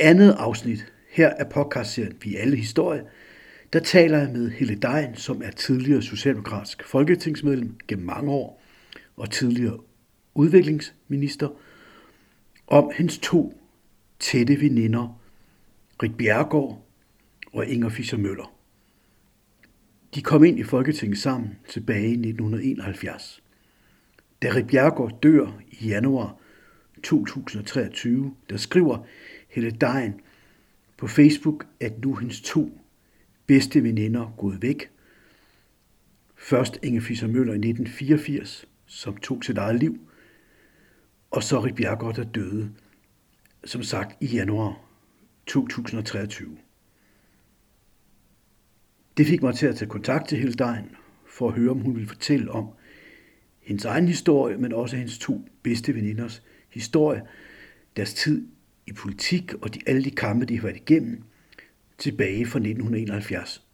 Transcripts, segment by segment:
andet afsnit her af podcastserien Vi er alle historie, der taler jeg med Helle Dejen, som er tidligere socialdemokratisk folketingsmedlem gennem mange år og tidligere udviklingsminister, om hendes to tætte veninder, Rik Bjergård og Inger Fischer Møller. De kom ind i Folketinget sammen tilbage i 1971. Da Rik Bjergård dør i januar 2023, der skriver Helle Dejen på Facebook, at nu hendes to bedste veninder gået væk. Først Inge Fischer Møller i 1984, som tog sit eget liv, og så Rik Bjergård, der døde, som sagt i januar 2023. Det fik mig til at tage kontakt til Hildein for at høre, om hun ville fortælle om hendes egen historie, men også hendes to bedste veninders historie, deres tid i politik og de, alle de kampe, de har været igennem tilbage fra 1971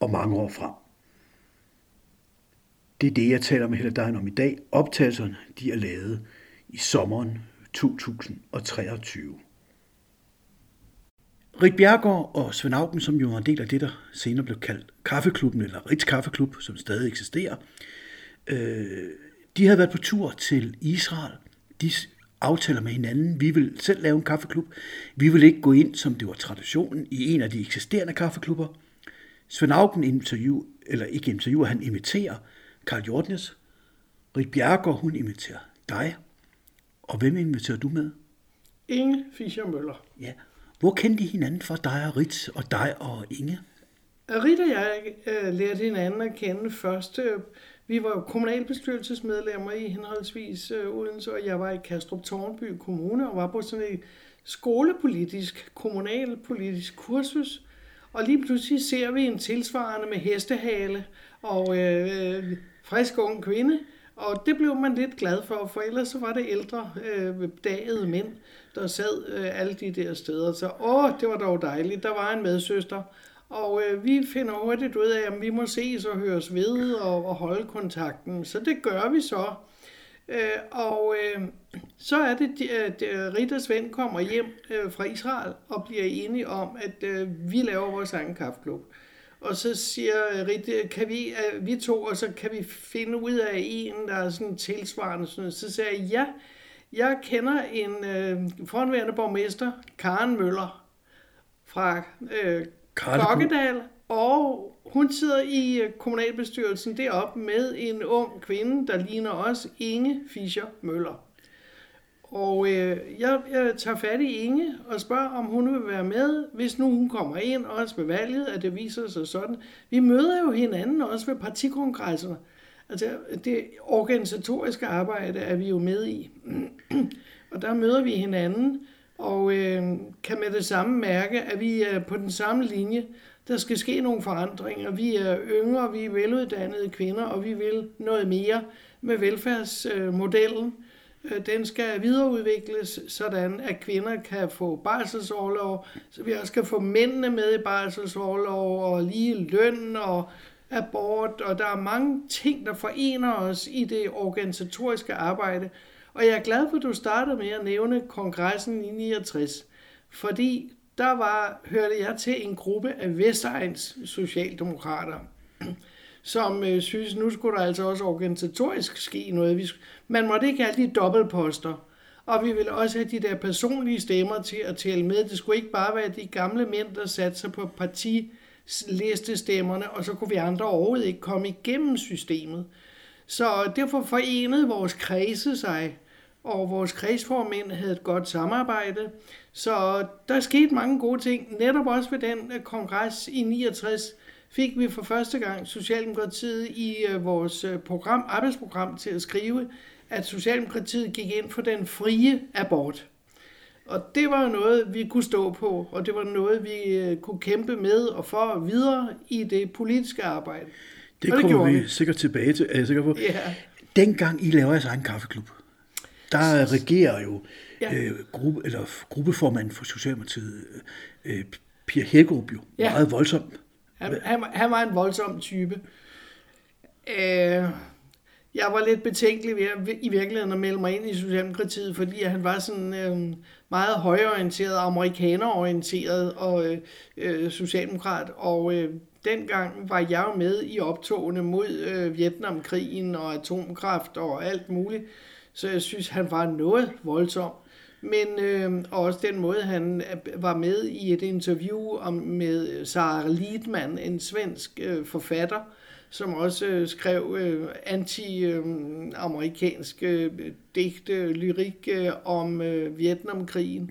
og mange år frem. Det er det, jeg taler med Hildein om i dag. Optagelserne de er lavet i sommeren 2023. Rit Bjergård og Svend Augen, som jo var en del af det, der senere blev kaldt Kaffeklubben, eller Rits Kaffeklub, som stadig eksisterer, øh, de havde været på tur til Israel. De aftaler med hinanden, vi vil selv lave en kaffeklub. Vi vil ikke gå ind, som det var traditionen, i en af de eksisterende kaffeklubber. Svend Augen interview, eller ikke interviewer, han inviterer Karl Jordnes. Rik Bjergård, hun inviterer dig. Og hvem inviterer du med? Inge Fischer Møller. Ja. Hvor kendte I hinanden fra dig og Rit, og dig og Inge? Rit og jeg uh, lærte hinanden at kende først vi var jo kommunalbestyrelsesmedlemmer i henholdsvis uh, Odense, og jeg var i Kastrup Tornby Kommune og var på sådan et skolepolitisk, kommunalpolitisk kursus. Og lige pludselig ser vi en tilsvarende med hestehale og øh, frisk ung kvinde, og det blev man lidt glad for, for ellers så var det ældre, øh, dagede mænd, der sad øh, alle de der steder. Så åh, det var dog dejligt. Der var en medsøster, og øh, vi finder hurtigt ud af, at vi må ses og høres ved og, og holde kontakten. Så det gør vi så. Øh, og øh, så er det, at øh, Rita Svend kommer hjem øh, fra Israel og bliver enige om, at øh, vi laver vores egen kaffeklub. Og så siger Rita, kan vi, øh, vi to, og så kan vi finde ud af en, der er sådan tilsvarende. Sådan. Så siger jeg, ja, jeg kender en øh, forhåndværende borgmester, Karen Møller, fra øh, Kokkedal, og hun sidder i øh, kommunalbestyrelsen deroppe med en ung kvinde, der ligner os, Inge Fischer Møller. Og øh, jeg, jeg tager fat i Inge og spørger, om hun vil være med, hvis nu hun kommer ind, også ved valget, at det viser sig sådan. Vi møder jo hinanden også ved partikongresserne. Altså det organisatoriske arbejde er vi jo med i. og der møder vi hinanden, og øh, kan med det samme mærke, at vi er på den samme linje. Der skal ske nogle forandringer. Vi er yngre, vi er veluddannede kvinder, og vi vil noget mere med velfærdsmodellen. Øh, den skal videreudvikles, sådan at kvinder kan få barselsårlov, så vi også kan få mændene med i barselsårlov og lige løn og abort, og der er mange ting, der forener os i det organisatoriske arbejde. Og jeg er glad for, at du startede med at nævne kongressen i 69, fordi der var, hørte jeg til en gruppe af Vestegns socialdemokrater som øh, synes, nu skulle der altså også organisatorisk ske noget. Vi, man måtte ikke have de dobbeltposter. Og vi ville også have de der personlige stemmer til at tælle med. Det skulle ikke bare være de gamle mænd, der satte sig på partilistestemmerne, og så kunne vi andre overhovedet ikke komme igennem systemet. Så derfor forenede vores kredse sig, og vores kredsformænd havde et godt samarbejde. Så der skete mange gode ting, netop også ved den øh, kongres i 69, fik vi for første gang Socialdemokratiet i øh, vores øh, program, arbejdsprogram til at skrive, at Socialdemokratiet gik ind for den frie abort. Og det var noget, vi kunne stå på, og det var noget, vi kunne kæmpe med og for videre i det politiske arbejde. Det, det kommer vi, vi sikkert tilbage til, er jeg sikker på. Ja. Dengang I laver jeres egen kaffeklub, der regerer jo ja. øh, gruppe, eller gruppeformanden for Socialdemokratiet, øh, Pia Hækkerup, jo ja. meget voldsomt han, han, han var en voldsom type. Øh, jeg var lidt betænkelig ved at, i virkeligheden at melde mig ind i Socialdemokratiet, fordi han var sådan øh, meget højorienteret, amerikanerorienteret og øh, øh, socialdemokrat, og øh, dengang var jeg jo med i optogene mod øh, Vietnamkrigen og atomkraft og alt muligt, så jeg synes, han var noget voldsom. Men øh, også den måde, han var med i et interview om, med øh, Sara Lidman, en svensk øh, forfatter, som også øh, skrev øh, anti-amerikanske øhm, øh, digte, lyrik øh, om øh, Vietnamkrigen.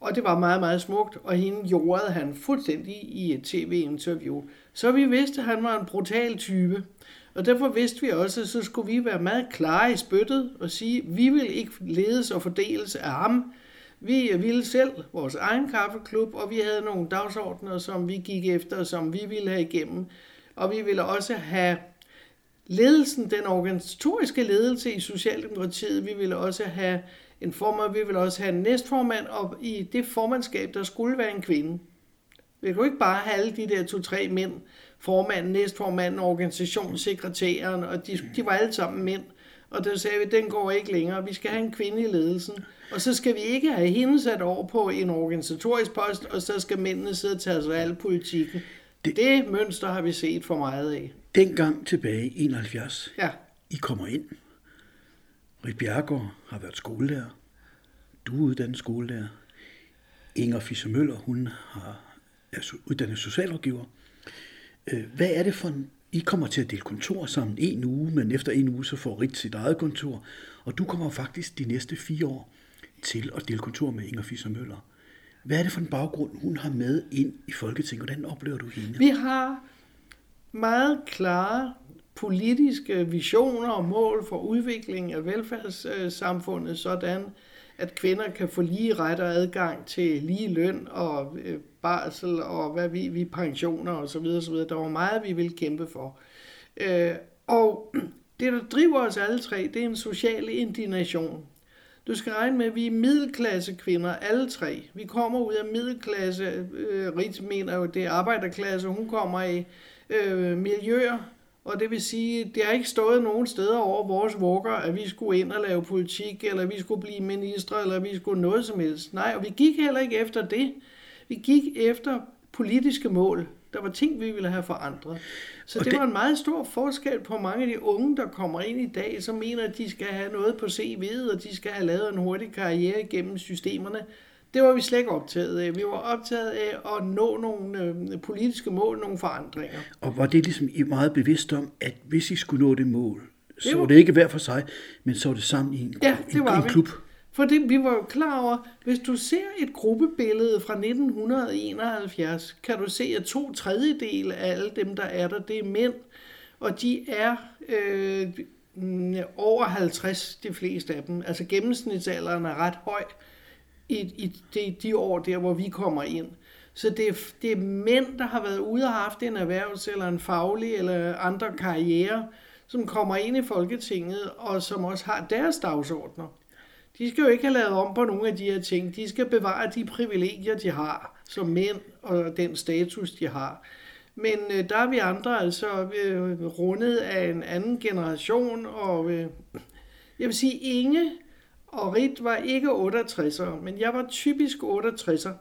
Og det var meget, meget smukt, og hende jordede han fuldstændig i et tv-interview. Så vi vidste, at han var en brutal type. Og derfor vidste vi også, at så skulle vi være meget klare i spyttet og sige, at vi vil ikke ledes og fordeles af ham. Øh, vi ville selv vores egen kaffeklub, og vi havde nogle dagsordner, som vi gik efter, som vi ville have igennem. Og vi ville også have ledelsen, den organisatoriske ledelse i Socialdemokratiet. Vi ville også have en formand, vi ville også have en næstformand, og i det formandskab, der skulle være en kvinde. Vi kunne ikke bare have alle de der to-tre mænd, formanden, næstformanden, organisationssekretæren, og de, de var alle sammen mænd. Og der sagde vi, den går ikke længere. Vi skal have en kvinde i ledelsen. Og så skal vi ikke have hende sat over på en organisatorisk post, og så skal mændene sidde og tage sig af al politikken. Det, det mønster har vi set for meget af. Dengang tilbage i 71, Ja, I kommer ind. Rit Bjergård har været skolelærer. Du er uddannet skolelærer. Inger Fischer Møller, hun har, er uddannet socialrådgiver. Øh, hvad er det for en... I kommer til at dele kontor sammen en uge, men efter en uge så får Rit sit eget kontor. Og du kommer faktisk de næste fire år til at dele kontor med Inger Fischer Møller. Hvad er det for en baggrund, hun har med ind i Folketinget? Hvordan oplever du hende? vi har meget klare politiske visioner og mål for udvikling af velfærdssamfundet, sådan at kvinder kan få lige ret og adgang til lige løn og øh, barsel og hvad vi, vi pensioner og så videre, så videre. Der var meget, vi ville kæmpe for. Øh, og det, der driver os alle tre, det er en social indignation. Du skal regne med, at vi er middelklasse kvinder, alle tre. Vi kommer ud af middelklasse. Øh, Rit mener jo, det er arbejderklasse. Hun kommer i øh, miljøer, og det vil sige, det har ikke stået nogen steder over vores vugger, at vi skulle ind og lave politik, eller vi skulle blive ministre, eller vi skulle noget som helst. Nej, og vi gik heller ikke efter det. Vi gik efter politiske mål. Der var ting, vi ville have forandret. Så Og det, det- var en meget stor forskel på mange af de unge, der kommer ind i dag, som mener, at de skal have noget på CV'et, og de skal have lavet en hurtig karriere gennem systemerne. Det var vi slet ikke optaget af. Vi var optaget af at nå nogle øh, politiske mål, nogle forandringer. Og var det ligesom I meget bevidst om, at hvis I skulle nå det mål, så var- var det ikke hver for sig, men så var det sammen i en, Ja, en, det var en vi. klub? For det, vi var jo klar over, hvis du ser et gruppebillede fra 1971, kan du se, at to tredjedel af alle dem, der er der, det er mænd, og de er øh, mm, over 50, de fleste af dem. Altså gennemsnitsalderen er ret høj i, i de, de år der, hvor vi kommer ind. Så det er, det er mænd, der har været ude og haft en erhvervs- eller en faglig eller andre karriere, som kommer ind i Folketinget, og som også har deres dagsordner. De skal jo ikke have lavet om på nogle af de her ting. De skal bevare de privilegier, de har som mænd, og den status, de har. Men øh, der er vi andre altså øh, rundet af en anden generation, og øh, jeg vil sige, Inge og Rit var ikke 68'er, men jeg var typisk 68'er.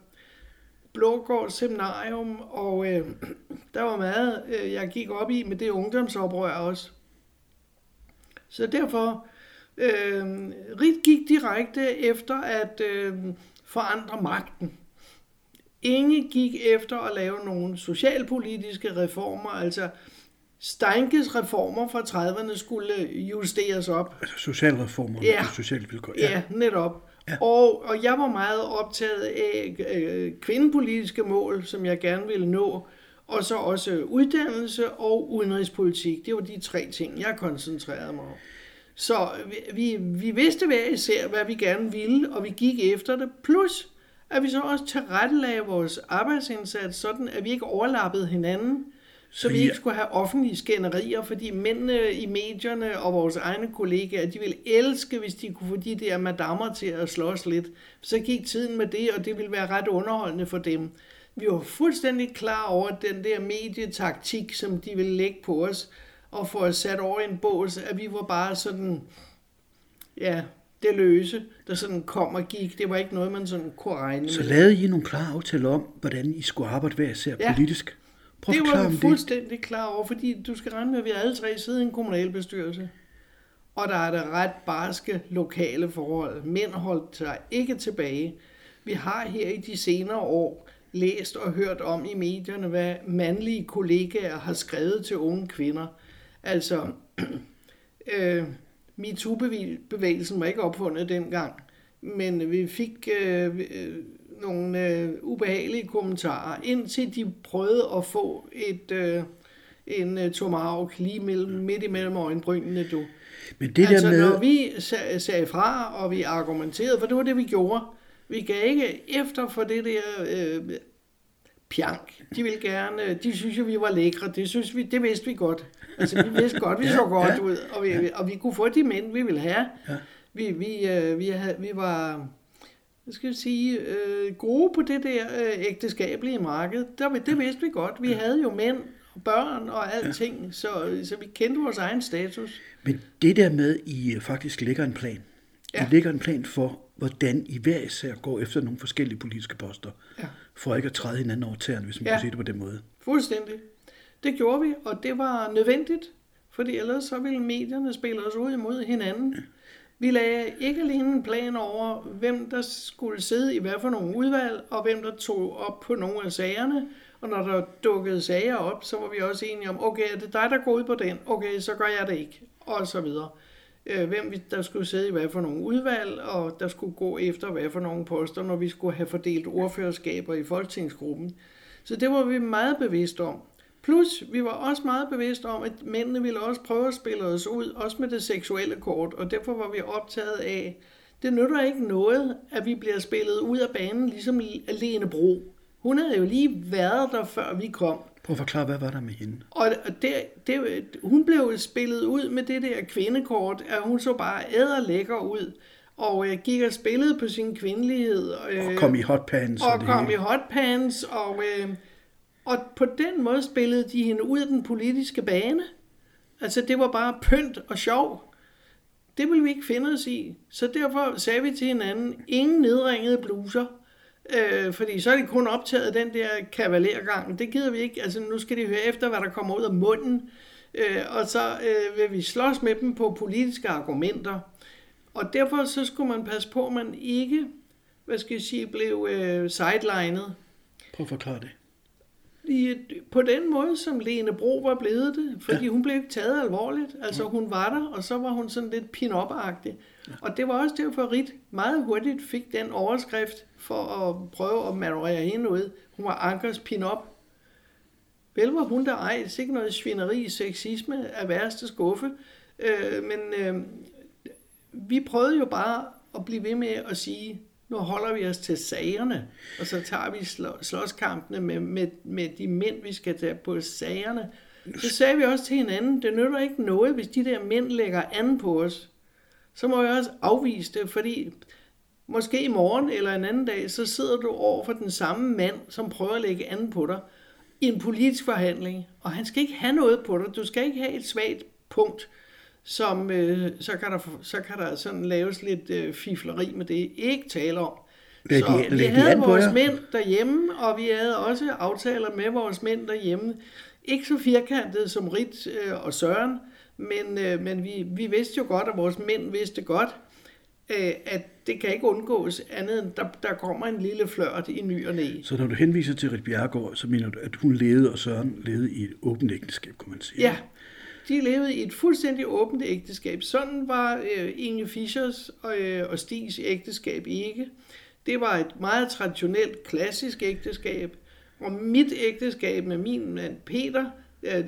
Blågård Seminarium, og øh, der var meget, øh, jeg gik op i med det ungdomsoprør også. Så derfor, øh, Rit gik direkte efter at øh, forandre magten. Inge gik efter at lave nogle socialpolitiske reformer, altså Steinkes reformer fra 30'erne skulle justeres op. Altså socialreformer Ja. og sociale vilkår. Ja, ja netop. Ja. Og, og jeg var meget optaget af øh, kvindepolitiske mål, som jeg gerne ville nå, og så også uddannelse og udenrigspolitik. Det var de tre ting, jeg koncentrerede mig om. Så vi, vi, vi vidste hver især, hvad vi gerne ville, og vi gik efter det. Plus, at vi så også tilrettelagde vores arbejdsindsats, sådan at vi ikke overlappede hinanden, så vi I- ikke skulle have offentlige skænderier, fordi mændene i medierne og vores egne kollegaer, de ville elske, hvis de kunne få de der madammer til at slås lidt. Så gik tiden med det, og det ville være ret underholdende for dem. Vi var fuldstændig klar over den der medietaktik, som de ville lægge på os. og få os sat over en bås, at vi var bare sådan, ja, det løse, der sådan kom og gik. Det var ikke noget, man sådan kunne regne med. Så lavede I nogle klare aftaler om, hvordan I skulle arbejde hver især Ja. politisk? Prøv det var om fuldstændig klar over, fordi du skal regne med, at vi alle tre sidder i en kommunalbestyrelse. Og der er der ret barske lokale forhold. Mænd holdt sig ikke tilbage. Vi har her i de senere år læst og hørt om i medierne, hvad mandlige kollegaer har skrevet til unge kvinder. Altså, øh, MeToo-bevægelsen var ikke opfundet dengang, men vi fik øh, øh, nogle øh, ubehagelige kommentarer, indtil de prøvede at få et, øh, en øh, tomahawk lige mellem, midt imellem øjenbrynene, du. Men det altså, der med... når vi sag, sagde fra, og vi argumenterede, for det var det, vi gjorde. Vi gav ikke efter for det der øh, pjank. De ville gerne, de synes jo, vi var lækre. Det synes vi, det vidste vi godt. Altså, vi vidste godt, vi så godt ja. ud, og vi, og vi kunne få de mænd, vi ville have. Ja. Vi, vi, øh, vi, havde, vi var, hvad skal jeg sige, øh, gode på det der øh, ægteskabelige marked. Der, det vidste vi godt. Vi havde jo mænd og børn og alting, så, så vi kendte vores egen status. Men det der med, I øh, faktisk lægger en plan. Ja. Ja. I lægger en plan for, hvordan I hver især går efter nogle forskellige politiske poster. Ja. For ikke at træde hinanden over tæerne, hvis man ja. Ja. kan sige det på den måde. Fuldstændig. Det gjorde vi, og det var nødvendigt, fordi ellers så ville medierne spille os ud imod hinanden. Vi lagde ikke alene en plan over, hvem der skulle sidde i hvad for nogle udvalg, og hvem der tog op på nogle af sagerne. Og når der dukkede sager op, så var vi også enige om, okay, er det dig, der går ud på den? Okay, så gør jeg det ikke. Og så videre. Øh, hvem vi- der skulle sidde i hvad for nogle udvalg, og der skulle gå efter hvad for nogle poster, når vi skulle have fordelt ordførerskaber i folketingsgruppen. Så det var vi meget bevidste om. Plus, vi var også meget bevidste om, at mændene ville også prøve at spille os ud, også med det seksuelle kort, og derfor var vi optaget af, det nytter ikke noget, at vi bliver spillet ud af banen, ligesom Lene Bro. Hun havde jo lige været der, før vi kom. Prøv at forklare, hvad var der med hende? Og det, det, hun blev spillet ud med det der kvindekort, at hun så bare æderlækker ud, og øh, gik og spillede på sin kvindelighed. Øh, Og kom i hotpants og, og kom i hele. hotpants, og, øh, og på den måde spillede de hende ud af den politiske bane. Altså, det var bare pynt og sjov. Det ville vi ikke finde os i. Så derfor sagde vi til hinanden, ingen nedringede bluser. Øh, fordi så er de kun optaget den der kavalergang. Det gider vi ikke. Altså, nu skal de høre efter, hvad der kommer ud af munden. Øh, og så øh, vil vi slås med dem på politiske argumenter. Og derfor så skulle man passe på, at man ikke, hvad skal jeg sige, blev øh, sidelined. Prøv at forklare det. I, på den måde, som Lene Bro var blevet det, fordi Ja. hun blev ikke taget alvorligt. Altså hun var der, og så var hun sådan lidt pin-up-agtig. Ja. Og det var også derfor, Rit meget hurtigt fik den overskrift for at prøve at manøvrere hende ud. Hun var Ankers pin-up. Vel var hun der ej, sikkert noget svineri, sexisme af værste skuffe. Øh, men øh, vi prøvede jo bare at blive ved med at sige, nu holder vi os til sagerne, og så tager vi slå, slåskampene med, med, med de mænd, vi skal tage på sagerne. Så sagde vi også til hinanden, det nytter ikke noget, hvis de der mænd lægger an på os. Så må jeg også afvise det, fordi måske i morgen eller en anden dag, så sidder du over for den samme mand, som prøver at lægge an på dig i en politisk forhandling, og han skal ikke have noget på dig. Du skal ikke have et svagt punkt, som øh, så, kan der, så kan der sådan laves lidt øh, fifleri med det. Ikke tale om. Lad så de- vi de havde på vores mænd derhjemme, og vi havde også aftaler med vores mænd derhjemme. Ikke så firkantet som Rit øh, og Søren, men, øh, men vi, vi vidste jo godt, og vores mænd vidste godt, øh, at det kan ikke undgås andet end, der, der kommer en lille flørt i ny og næ. Så når du henviser til Rit Bjerregaard, så mener du, at hun levede og Søren levede i et åbent ægteskab, kunne man sige. Ja, de levede i et fuldstændig åbent ægteskab. Sådan var øh, Inge Fischers og, øh, og Stigs ægteskab ikke. Det var et meget traditionelt, klassisk ægteskab. Og mit ægteskab med min mand Peter, øh,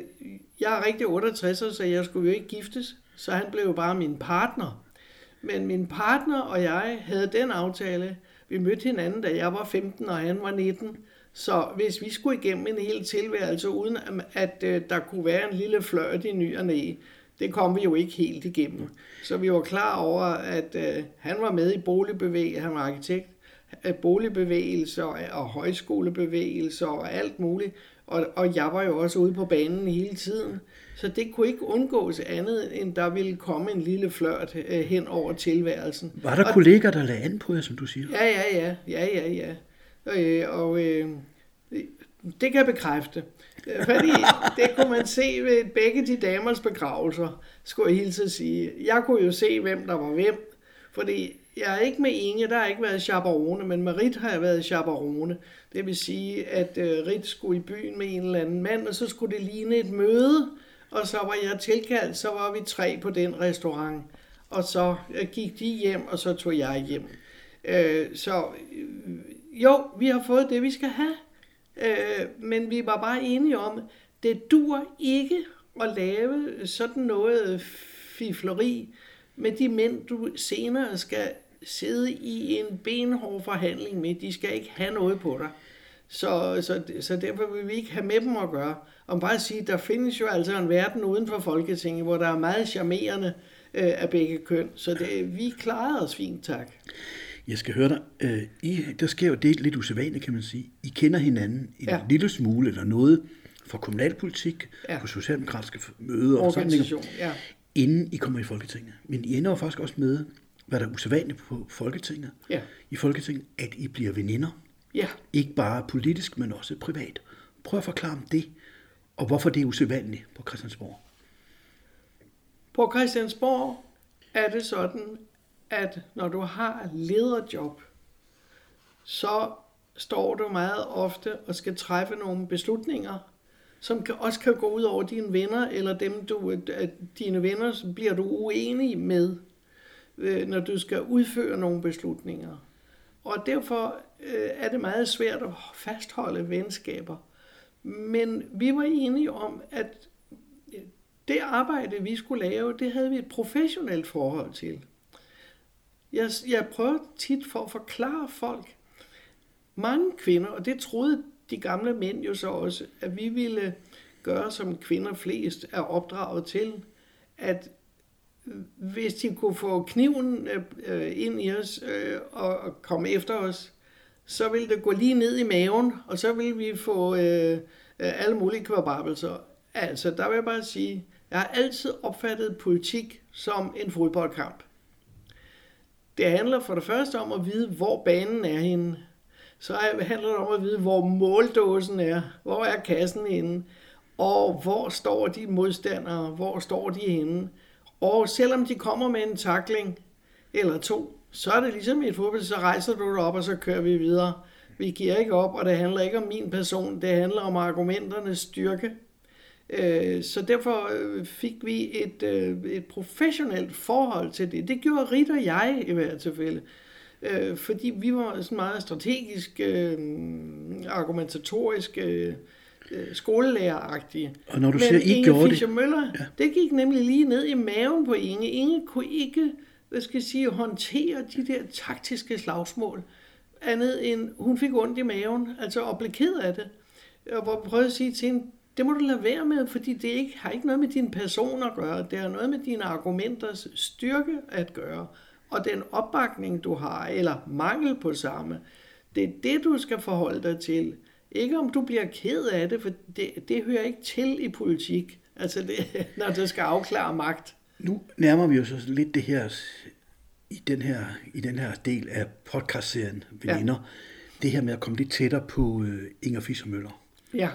jeg er rigtig 68, så jeg skulle jo ikke giftes, så han blev jo bare min partner. Men min partner og jeg havde den aftale, vi mødte hinanden, da jeg var 15 og han var 19. Så hvis vi skulle igennem en hel tilværelse, uden at, øh, der kunne være en lille fløjt i ny og næ, det kom vi jo ikke helt igennem. Så vi var klar over, at øh, han var med i boligbevægelser, han var arkitekt, øh, boligbevægelser og højskolebevægelser og alt muligt. Og, og jeg var jo også ude på banen hele tiden. Så det kunne ikke undgås andet, end der ville komme en lille flørt øh, hen over tilværelsen. Var der og, kolleger, der lagde an på jer, som du siger? Ja, ja, ja. ja, ja, ja. Øh, og øh, det kan jeg bekræfte. Fordi det kunne man se ved begge de damers begravelser, skulle jeg hilse at sige. Jeg kunne jo se, hvem der var hvem. Fordi jeg er ikke med Inge, der har ikke været chaperone, men med Rit har jeg været chaperone. Det vil sige, at øh, Rit skulle i byen med en eller anden mand, og så skulle det ligne et møde, og så var jeg tilkaldt, så var vi tre på den restaurant. Og så øh, gik de hjem, og så tog jeg hjem. Øh, så øh, jo, vi har fået det, vi skal have. øh, men vi var bare enige om, det dur ikke at lave sådan noget fifleri med de mænd, du senere skal sidde i en benhård forhandling med. De skal ikke have noget på dig. Så, så, så derfor vil vi ikke have med dem at gøre. Om bare sige, der findes jo altså en verden uden for Folketinget, hvor der er meget charmerende øh, af begge køn. Så det, vi klarede os fint, tak. Jeg skal høre dig. Øh, I, der sker jo det lidt usædvanligt, kan man sige. I kender hinanden en ja. lille smule eller noget fra kommunalpolitik, ja. på socialdemokratiske møder og sådan ja. inden I kommer i Folketinget. Men I ender jo faktisk også med, hvad der er usædvanligt på Folketinget, ja. i Folketinget, at I bliver veninder. Ja. Ikke bare politisk, men også privat. Prøv at forklare om det, og hvorfor det er usædvanligt på Christiansborg. På Christiansborg er det sådan, at når du har lederjob, så står du meget ofte og skal træffe nogle beslutninger, som kan, også kan gå ud over dine venner, eller dem du, øh, dine venner bliver du uenig med, øh, når du skal udføre nogle beslutninger. Og derfor øh, er det meget svært at fastholde venskaber. Men vi var enige om, at det arbejde, vi skulle lave, det havde vi et professionelt forhold til. Jeg, jeg prøver tit for at forklare folk, mange kvinder, og det troede de gamle mænd jo så også, at vi ville gøre, som kvinder flest er opdraget til, at hvis de kunne få kniven øh, ind i os øh, og komme efter os, så ville det gå lige ned i maven, og så ville vi få øh, øh alle mulige kvababelser. Altså, der vil jeg bare sige, jeg har altid opfattet politik som en fodboldkamp. Det handler for det første om at vide, hvor banen er henne. Så handler det om at vide, hvor måldåsen er, hvor er kassen henne, og hvor står de modstandere, hvor står de henne. Og selvom de kommer med en takling eller to, så er det ligesom i et fodbold, så rejser du dig op, og så kører vi videre. Vi giver ikke op, og det handler ikke om min person, det handler om argumenternes styrke. Øh, så derfor øh, fik vi et, øh, et professionelt forhold til det. Det gjorde Rit og jeg i hvert tilfælde. Fordi vi var sådan meget strategisk, argumentatorisk, skolelæreragtige. Og når du Men siger, I Inge gjorde Fischer Møller, ja. det gik nemlig lige ned i maven på Inge. Inge kunne ikke, hvad skal jeg sige, håndtere de der taktiske slagsmål. Andet end, hun fik ondt i maven, altså og blev ked af det. Og hvor prøvede at sige til hende, det må du lade være med, fordi det ikke, har ikke noget med din person at gøre. Det har noget med dine argumenters styrke at gøre. Og den opbakning, du har, eller mangel på samme, det er det, du skal forholde dig til. Ikke om du bliver ked af det, for det, det hører ikke til i politik, altså det, når det skal afklare magt. Nu nærmer vi os lidt det her i den her, i den her del af podcastserien Veninder. Ja. Det her med at komme lidt tættere på uh, Inger Fischer Møller. Ja.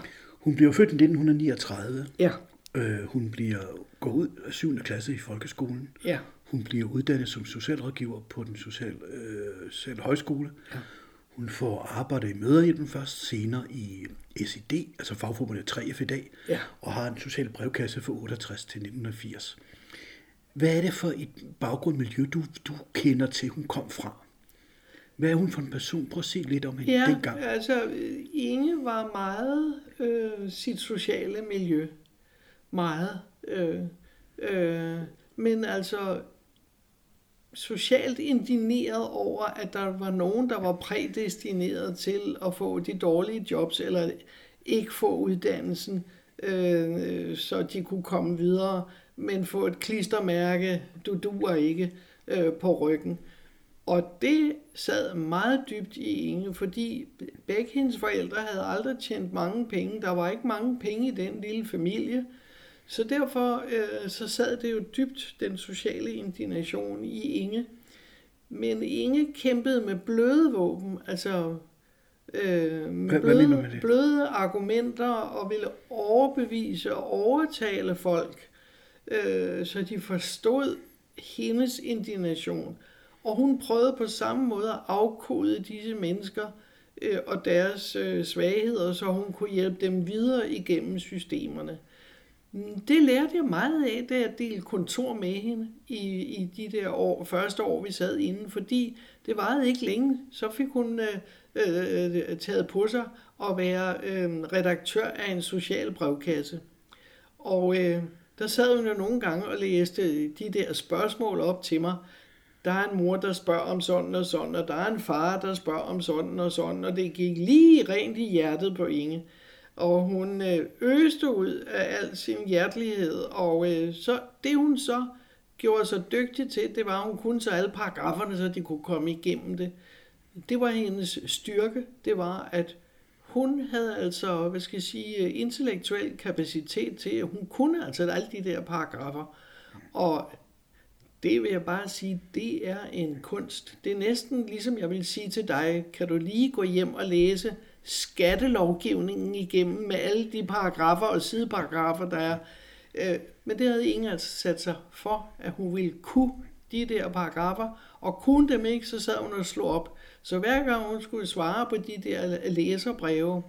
Hun bliver født i 1939. Ja. Uh, hun bliver går ud af 7. klasse i folkeskolen. Ja. Hun bliver uddannet som socialrådgiver på den sociale, uh, sociale højskole. Ja. Hun får arbejde i møderhjælpen først, senere i SID, altså fagforbundet 3F i dag, ja. og har en social brevkasse fra 68 til 1980. Hvad er det for et baggrundmiljø, du, du kender til, hun kom fra? Hvad er hun for en person? Prøv at se lidt om hende ja, dengang. altså Inge var meget øh, sit sociale miljø. Meget. Øh, øh, men altså socialt indineret over, at der var nogen, der var prædestineret til at få de dårlige jobs, eller ikke få uddannelsen, øh, så de kunne komme videre, men få et klistermærke, du duer ikke, øh, på ryggen. Og det sad meget dybt i Inge, fordi begge hendes forældre havde aldrig tjent mange penge. Der var ikke mange penge i den lille familie. Så derfor øh, så sad det jo dybt, den sociale indignation i Inge. Men Inge kæmpede med bløde våben, altså øh, med bløde, med det? bløde argumenter og ville overbevise og overtale folk, øh, så de forstod hendes indignation. Og hun prøvede på samme måde at afkode disse mennesker øh, og deres øh, svagheder, så hun kunne hjælpe dem videre igennem systemerne. Mm, det lærte jeg meget af, da jeg delte kontor med hende i, i de der år, første år, vi sad inde, fordi det varede ikke længe. Så fik hun øh, øh, taget på sig at være øh, redaktør af en social brevkasse. Og øh, der sad hun jo nogle gange og læste de der spørgsmål op til mig. Der er en mor, der spørger om sådan og sådan, og der er en far, der spørger om sådan og sådan, og det gik lige rent i hjertet på Inge. Og hun øh, øste ud af al sin hjertelighed, og øh, så det hun så gjorde sig dygtig til, det var, at hun kunne så alle paragraferne, så de kunne komme igennem det. Det var hendes styrke, det var, at hun havde altså, hvad skal jeg sige, intellektuel kapacitet til, at hun kunne altså alle de der paragrafer. Og det vil jeg bare sige, det er en kunst. Det er næsten ligesom jeg vil sige til dig, kan du lige gå hjem og læse skattelovgivningen igennem med alle de paragrafer og sideparagrafer, der er. Øh, men det havde ingen altså sat sig for, at hun ville kunne de der paragrafer, og kunne dem ikke, så sad hun og slog op. Så hver gang hun skulle svare på de der læserbreve,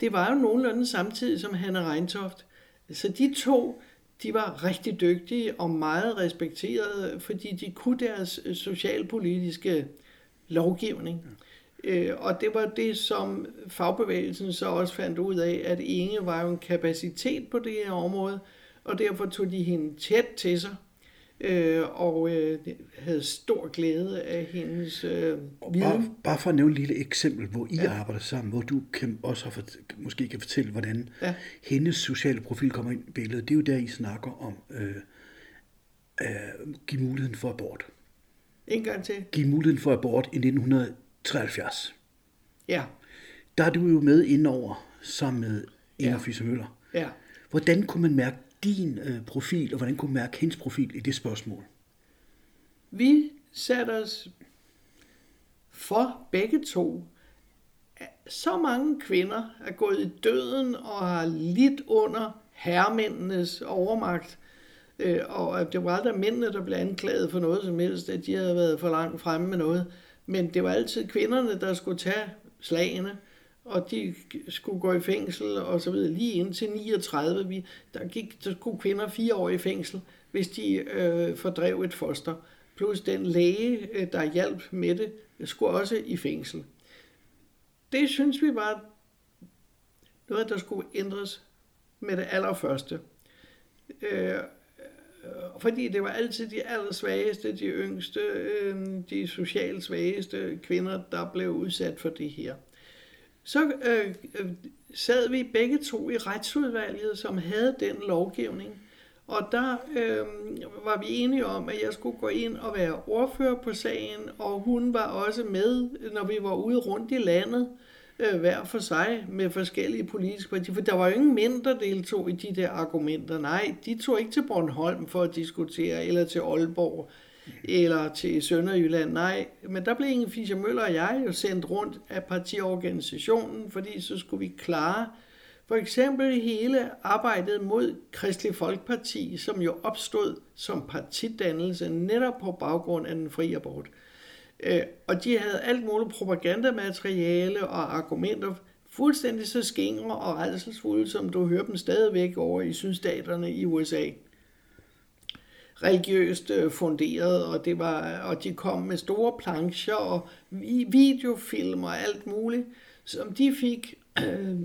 det var jo nogenlunde samtidig som Hanne Reintoft. Så de to, de var rigtig dygtige og meget respekterede, fordi de kunne deres socialpolitiske lovgivning. Øh, og det var det, som fagbevægelsen så også fandt ud af, at Inge var jo en kapacitet på det her område, og derfor tog de hende tæt til sig, øh, og øh, havde stor glæde af hendes øh, viden. Bare, bare for at nævne et lille eksempel, hvor I ja. arbejder sammen, hvor du kan, også har fort, måske kan fortælle, hvordan ja. hendes sociale profil kommer ind i billedet. Det er jo der, I snakker om øh, øh, give muligheden for abort. En gang til. Give muligheden for abort i 1973. Ja. Der er du jo med indover sammen med Inger ja. Fischer Møller. Ja. Hvordan kunne man mærke din øh, profil, og hvordan kunne mærke hendes profil i det spørgsmål? Vi satte os for begge to. Så mange kvinder er gået i døden og har lidt under herremændenes overmagt. Øh, og det var aldrig mændene, der blev anklaget for noget som helst, at de havde været for langt fremme med noget. Men det var altid kvinderne, der skulle tage slagene og de skulle gå i fængsel og så videre, lige indtil 39. Vi, der, gik, der skulle kvinder fire år i fængsel, hvis de øh, fordrev et foster. Plus den læge, øh, der hjalp med det, skulle også i fængsel. Det synes vi var noget, der skulle ændres med det allerførste. Øh, fordi det var altid de allersvageste, de yngste, øh, de socialt svageste kvinder, der blev udsat for det her. Så øh, øh, sad vi begge to i retsudvalget, som havde den lovgivning. Og der øh, var vi enige om, at jeg skulle gå ind og være ordfører på sagen, og hun var også med, når vi var ude rundt i landet, øh, hver for sig med forskellige politiske partier. For der var jo ingen mænd, der deltog i de der argumenter. Nej, de tog ikke til Bornholm for at diskutere, eller til Aalborg eller til Sønderjylland. Nej, men der blev Inge Fischer Møller og jeg jo sendt rundt af partiorganisationen, fordi så skulle vi klare for eksempel hele arbejdet mod Kristelig Folkeparti, som jo opstod som partidannelse netop på baggrund af den frie abort. Øh, og de havde alt muligt propagandamateriale og argumenter, fuldstændig så skingre og redselsfulde, som du hører dem stadigvæk over i sydstaterne i USA religiøst øh, funderet, og, det var, og de kom med store plancher og videofilm og alt muligt, som de fik. Øh,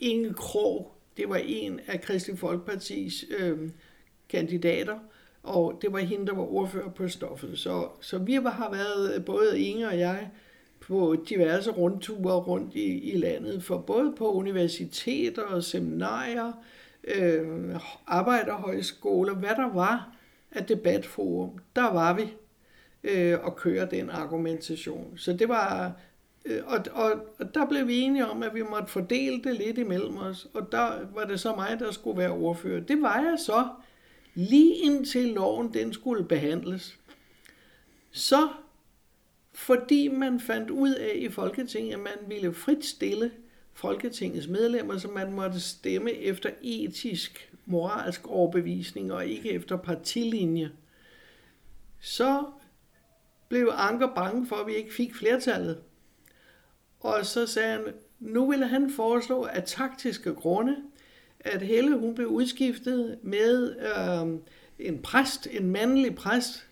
Inge Krog, det var en af Kristelig Folkepartis øh, kandidater, og det var hende, der var ordfører på stoffet. Så, så vi har været, både Inge og jeg, på diverse rundture rundt i, i landet, for både på universiteter og seminarier, øh, arbejderhøjskoler, hvad der var, af debatforum, der var vi. øh, og køre den argumentation. Så det var, øh, og, og, og der blev vi enige om, at vi måtte fordele det lidt imellem os, og der var det så mig, der skulle være ordfører. Det var jeg så, lige indtil loven den skulle behandles. Så, fordi man fandt ud af i Folketinget, at man ville frit stille Folketingets medlemmer, så man måtte stemme efter etisk, moralsk overbevisning og ikke efter partilinje, så blev Anker bange for, at vi ikke fik flertallet. Og så sagde han, nu ville han foreslå af taktiske grunde, at Helle hun blev udskiftet med øh, en præst, en mandlig præst,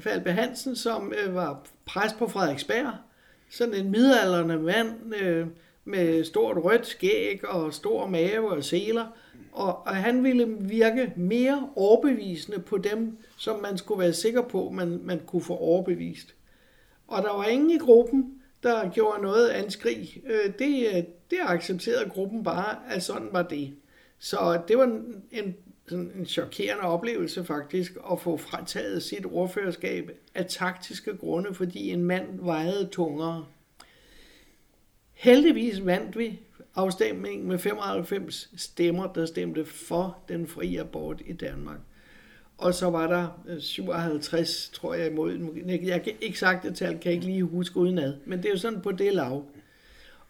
Falbe Hansen, som øh, var præst på Frederiksberg. Sådan en midalderne mand øh, med stort rødt skæg og stor mave og seler. Og, og han ville virke mere overbevisende på dem, som man skulle være sikker på, man, man kunne få overbevist. Og der var ingen i gruppen, der gjorde noget anskrig. Øh, det, det accepterede gruppen bare, at sådan var det. Så det var en, en, sådan en chokerende oplevelse faktisk, at få frataget sit ordførerskab af taktiske grunde, fordi en mand vejede tungere. Heldigvis vandt vi afstemningen med 95 stemmer, der stemte for den frie abort i Danmark. Og så var der øh, 57, tror jeg, imod. Jeg kan ikke sagt det tal, kan jeg ikke lige huske udenad. Men det er jo sådan på det lav.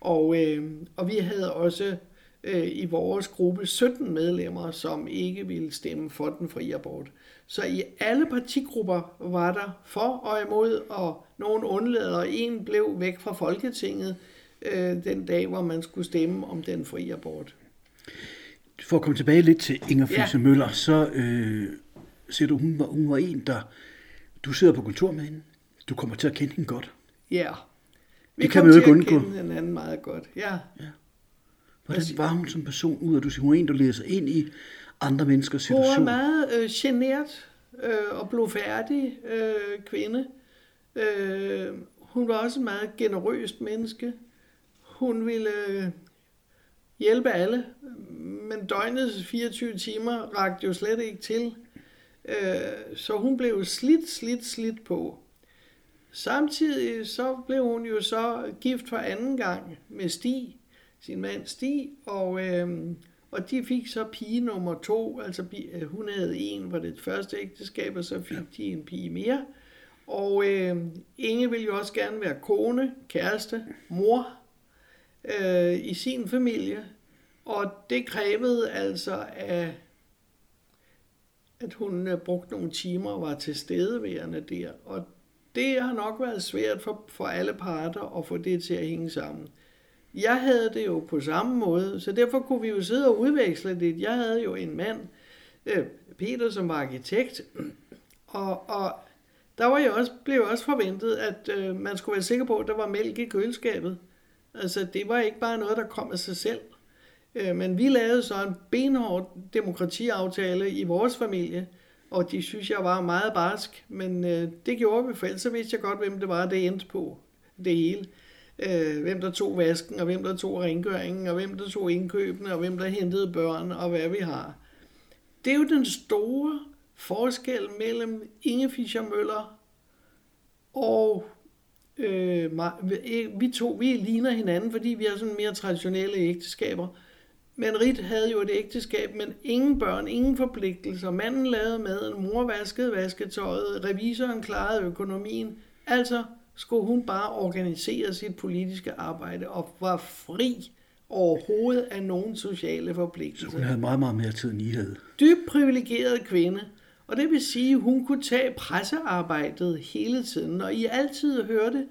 Og, øh, og vi havde også øh, i vores gruppe 17 medlemmer, som ikke ville stemme for den frie abort. Så i alle partigrupper var der for og imod, og nogen undlader, og en blev væk fra Folketinget øh, den dag, hvor man skulle stemme om den frie abort. For at komme tilbage lidt til Inger Fisse ja. Møller, så øh, siger du, hun var, hun var en, der... Du sidder på kontor med hende. Du kommer til at kende hende godt. Ja. Vi det kan man jo ikke undgå. Vi hinanden meget godt, ja. ja. Hvordan var hun som person ud, at du siger, hun er en, der læser ind i andre menneskers situation? Hun var meget øh, genert øh, og blodfærdig øh, kvinde. Øh, hun var også en meget generøst menneske. Hun ville øh, hjælpe alle, men døgnets 24 timer rakte jo slet ikke til. Øh, så hun blev slidt, slidt, slidt på. Samtidig så blev hun jo så gift for anden gang med Stig, sin mand Stig, og, øh, og de fik så pige nummer to, altså øh, hun havde en var det første ægteskab, og så fik de en pige mere. Og øh, Inge ville jo også gerne være kone, kæreste, mor øh, i sin familie, og det krævede altså af at hun øh, brugte nogle timer og var til stedeværende der. Og det har nok været svært for, for alle parter at få det til at hænge sammen. Jeg havde det jo på samme måde, så derfor kunne vi jo sidde og udveksle det. Jeg havde jo en mand, øh, Peter, som var arkitekt, og, og der var jo også, blev også forventet, at øh, man skulle være sikker på, at der var mælk i køleskabet. Altså, det var ikke bare noget, der kom af sig selv. Øh, men vi lavede så en benhård demokratiaftale i vores familie, og de synes, jeg var meget barsk, men øh, det gjorde vi, for ellers så vidste jeg godt, hvem det var, det endte på det hele. Øh, hvem der tog vasken, og hvem der tog rengøringen, og hvem der tog indkøbene, og hvem der hentede børn, og hvad vi har. Det er jo den store forskel mellem Inge Fischer Møller og øh, vi to, vi ligner hinanden, fordi vi har sådan mere traditionelle ægteskaber. Men Rit havde jo et ægteskab, men ingen børn, ingen forpligtelser. Manden lavede maden, mor vaskede vasketøjet, revisoren klarede økonomien. Altså skulle hun bare organisere sit politiske arbejde og var fri overhovedet af nogen sociale forpligtelser. Så hun havde meget, meget mere tid, end I havde. Dybt privilegeret kvinde. Og det vil sige, at hun kunne tage pressearbejdet hele tiden. Og I altid hørte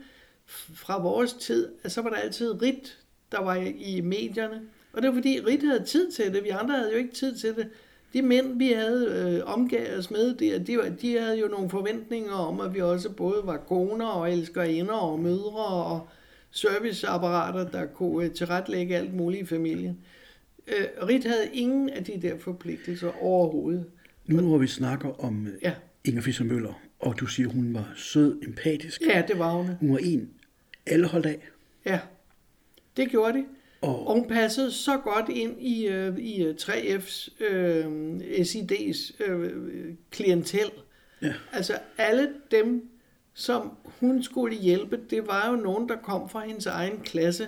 fra vores tid, at så var der altid Rit, der var i medierne. Og det var fordi Rit havde tid til det. Vi andre havde jo ikke tid til det. De mænd, vi havde øh, omgavet os med de, de, var, de havde jo nogle forventninger om, at vi også både var koner og elskerinder og mødre og serviceapparater, der kunne øh, tilrettelægge alt muligt i familien. Øh, Rit havde ingen af de der forpligtelser overhovedet. Nu hvor vi snakker om øh, ja. Inger Fischer Møller, og du siger, hun var sød, empatisk. Ja, det var hun. Hun var en, alle holdt af. Ja, det gjorde de. Og, og hun passede så godt ind i, uh, i 3F's, uh, SID's uh, klientel. Ja. Altså alle dem, som hun skulle hjælpe, det var jo nogen, der kom fra hendes egen klasse.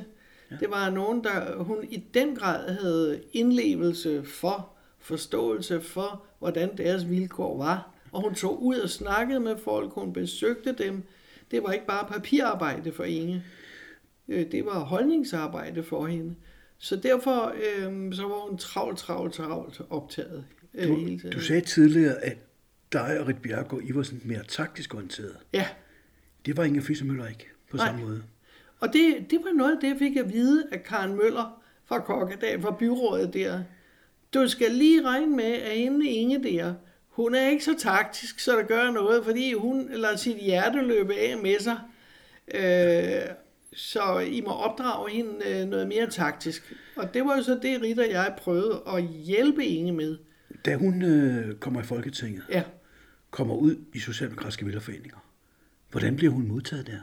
Ja. Det var nogen, der hun i den grad havde indlevelse for, forståelse for, hvordan deres vilkår var. Og hun tog ud og snakkede med folk, hun besøgte dem. Det var ikke bare papirarbejde for Inge. Øh, det var holdningsarbejde for hende. Så derfor øh, så var hun travlt, travlt, travlt optaget øh, du, hele tiden. Du sagde tidligere, at dig og Rit Bjergård, I var sådan mere taktisk orienteret. Ja. Det var Inger Fischer Møller ikke på Nej. samme måde. Og det, det var noget af det, jeg fik at vide af Karen Møller fra Kokkedal, fra byrådet der. Du skal lige regne med, at hende Inge der, hun er ikke så taktisk, så der gør noget, fordi hun lader sit hjerte løbe af med sig. Øh, så I må opdrage hende øh, noget mere taktisk. Og det var jo så det, Rita og jeg prøvede at hjælpe Inge med. Da hun øh, kommer i Folketinget, ja. kommer ud i Socialdemokratiske Vælgerforeninger, hvordan bliver hun modtaget der?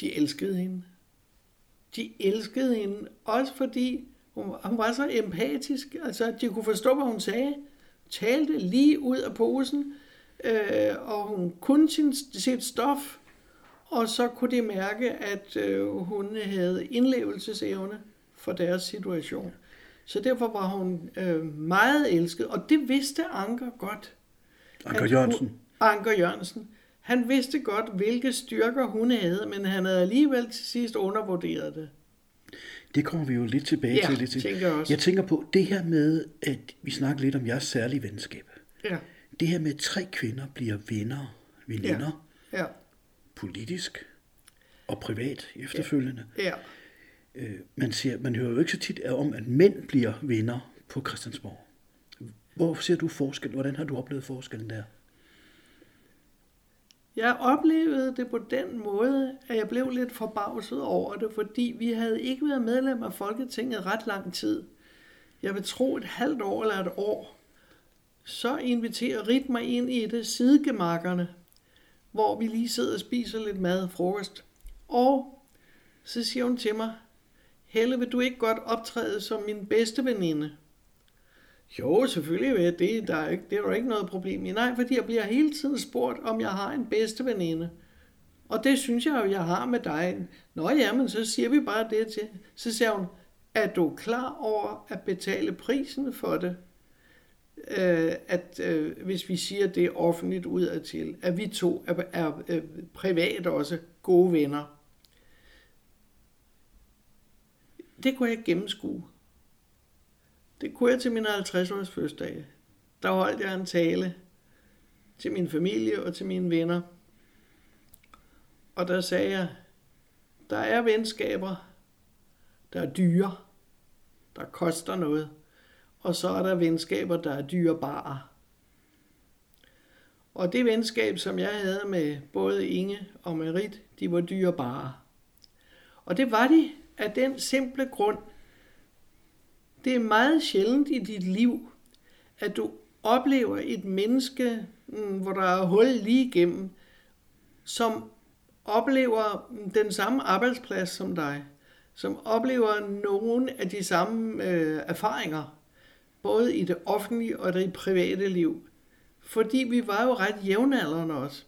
De elskede hende. De elskede hende, også fordi hun, hun var så empatisk, altså at de kunne forstå, hvad hun sagde. Talte lige ud af posen, øh, og hun kunne sin, sit stof, og så kunne de mærke, at øh, hun havde indlevelsesevne for deres situation. Så derfor var hun øh, meget elsket, og det vidste Anker godt. Anker Jørgensen? Hun, Anker Jørgensen. Han vidste godt, hvilke styrker hun havde, men han havde alligevel til sidst undervurderet det. Det kommer vi jo lidt tilbage ja, til. Lidt til. Tænker jeg, også. jeg tænker på det her med, at vi snakker lidt om jeres særlige venskab. Ja. Det her med, at tre kvinder bliver venner, veninder, ja. Ja. politisk og privat efterfølgende. Ja. ja. Øh, man, ser, man hører jo ikke så tit om, at mænd bliver venner på Christiansborg. Hvor ser du forskel? Hvordan har du oplevet forskellen der? Jeg oplevede det på den måde, at jeg blev lidt forbavset over det, fordi vi havde ikke været medlem af Folketinget ret lang tid. Jeg vil tro et halvt år eller et år. Så inviterer Rit mig ind i det sidegemakkerne, hvor vi lige sidder og spiser lidt mad og frokost. Og så siger hun til mig, Helle, vil du ikke godt optræde som min bedste veninde? Jo, selvfølgelig vil jeg det. Der er ikke, det er jo ikke noget problem i. Nej, fordi jeg bliver hele tiden spurgt, om jeg har en bedste veninde. Og det synes jeg jo, jeg har med dig. Nå ja, men så siger vi bare det til. Så siger hun, er du klar over at betale prisen for det? Øh, at øh, hvis vi siger det offentligt udadtil, at vi to er, er, er privat også gode venner. Det kunne jeg ikke gennemskue. Det kunne jeg til min 50-års fødselsdag. Der holdt jeg en tale til min familie og til mine venner. Og der sagde jeg, der er venskaber, der er dyre, der koster noget. Og så er der venskaber, der er dyrebare. Og det venskab, som jeg havde med både Inge og Merit, de var dyrebare. Og det var de af den simple grund, det er meget sjældent i dit liv, at du oplever et menneske, mm, hvor der er hul lige igennem, som oplever den samme arbejdsplads som dig, som oplever nogle af de samme øh, erfaringer, både i det offentlige og det private liv. Fordi vi var jo ret jævnaldrende også.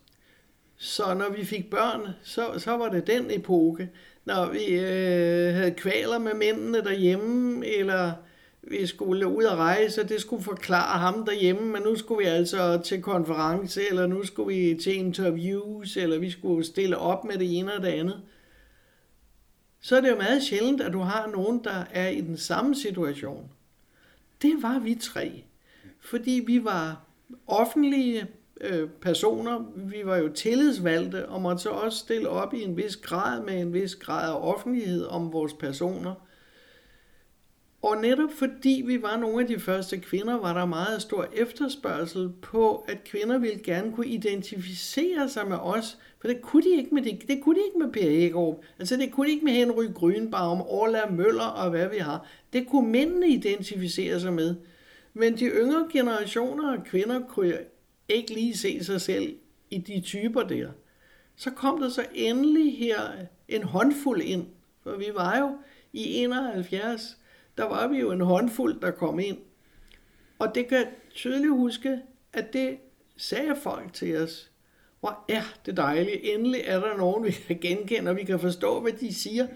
Så når vi fik børn, så, så var det den epoke. Når vi øh, havde kvaler med mændene derhjemme, eller vi skulle ud og rejse, og det skulle forklare ham derhjemme, men nu skulle vi altså til konference, eller nu skulle vi til interviews, eller vi skulle stille op med det ene og det andet. Så er det jo meget sjældent, at du har nogen, der er i den samme situation. Det var vi tre, fordi vi var offentlige øh, personer, vi var jo tillidsvalgte, og måtte så også stille op i en vis grad med en vis grad af offentlighed om vores personer. Og netop fordi vi var nogle af de første kvinder, var der meget stor efterspørgsel på, at kvinder ville gerne kunne identificere sig med os, for det kunne de ikke med, det, det kunne de ikke med Per Hækkerup. Altså det kunne de ikke med Henry Grønbaum, Orla Møller og hvad vi har. Det kunne mændene identificere sig med. Men de yngre generationer af kvinder kunne ikke lige se sig selv i de typer der. Så kom der så endelig her en håndfuld ind, for vi var jo i 71 der var vi jo en håndfuld, der kom ind. Og det kan jeg tydeligt huske, at det sagde folk til os. hvor er det dejligt. Endelig er der nogen, vi kan genkende, og vi kan forstå, hvad de siger.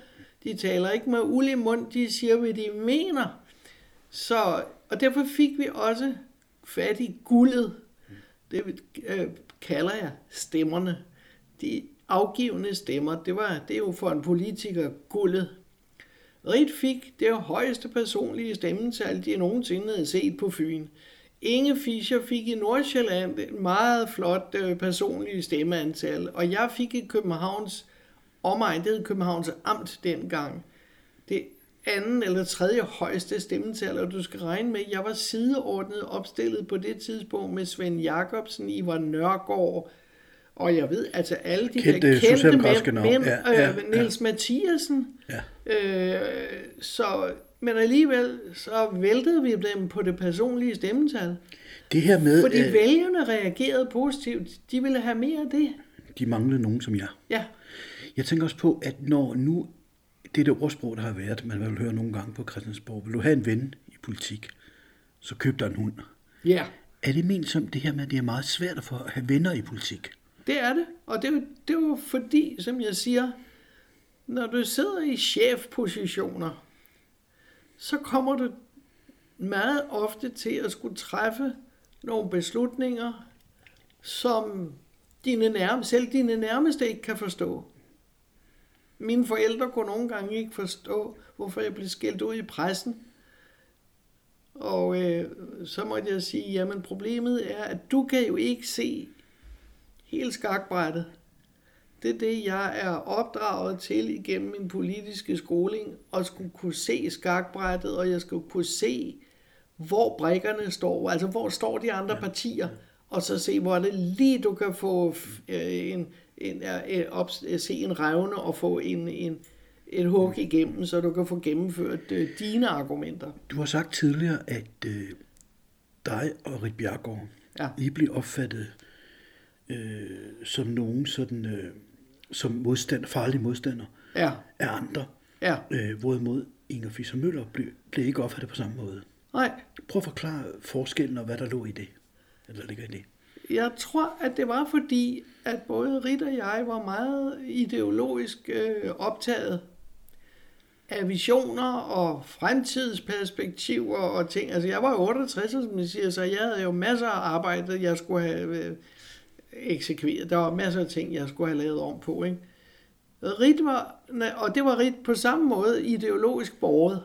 De taler ikke med uld i mund, de siger, hvad de mener. Så, og derfor fik vi også fat i guldet. Det øh, kalder jeg stemmerne. De afgivende stemmer, det, var, det er jo for en politiker guldet. Rit fik det højeste personlige stemmetal, de nogensinde havde set på Fyn. Inge Fischer fik i Nordsjælland et meget flot øh, personligt stemmeantal, og jeg fik i Københavns omegn, det hed Københavns Amt dengang, det anden eller tredje højeste stemmetal, og du skal regne med, at jeg var sideordnet opstillet på det tidspunkt med Svend Jacobsen, Ivar Nørgaard, og jeg ved, altså alle de Kendte der kendte mænd, mænd Ja, ja, øh, Niels Mathiasen, Ja. øh, så, men alligevel så væltede vi dem på det personlige stemmetal. Det her med, Fordi at vælgerne reagerede positivt. De ville have mere af det. de manglede nogen som jeg. Ja, Jeg tænker også på, at når nu det der ordsprog, der har været, man vil høre nogle gange på Christiansborg, vil du have en ven i politik, så køb dig en hund. ja. Er det ment som det her med, at det er meget svært at få at have venner i politik? Det er det. Og det, er det er jo fordi, som jeg siger, når du sidder i chefpositioner, så kommer du meget ofte til at skulle træffe nogle beslutninger, som dine nærme, selv dine nærmeste ikke kan forstå. Mine forældre kunne nogle gange ikke forstå, hvorfor jeg blev skældt ud i pressen. Og øh, så måtte jeg sige, jamen problemet er, at du kan jo ikke se hele skakbrættet. Det er det, jeg er opdraget til igennem min politiske skoling, og skulle kunne se skakbrættet, og jeg skulle kunne se, hvor brækkerne står, altså hvor står de andre partier, og så se, hvor er det lige, du kan få øh, en, en, øh, op, se en revne og få en, en, et hug igennem, så du kan få gennemført øh, dine argumenter. Du har sagt tidligere, at øh, dig og Rit Bjergård, Ja. I bliver opfattet øh, som nogen sådan, øh, som modstand, farlige modstander Ja, af andre. ja, Øh, hvorimod Inger Fischer Møller blev, blev ikke opfattet på samme måde. nej. Prøv at forklare forskellen og hvad der lå i det. Eller ligger i det. Jeg tror, at det var fordi, at både Rit og jeg var meget ideologisk øh, optaget af visioner og fremtidsperspektiver og ting. Altså, jeg var 68, som jeg siger, så jeg havde jo masser af arbejde, jeg skulle have øh, eksekveret. Der var masser af ting, jeg skulle have lavet om på, ikke? Rit var, og det var Rit på samme måde ideologisk borget.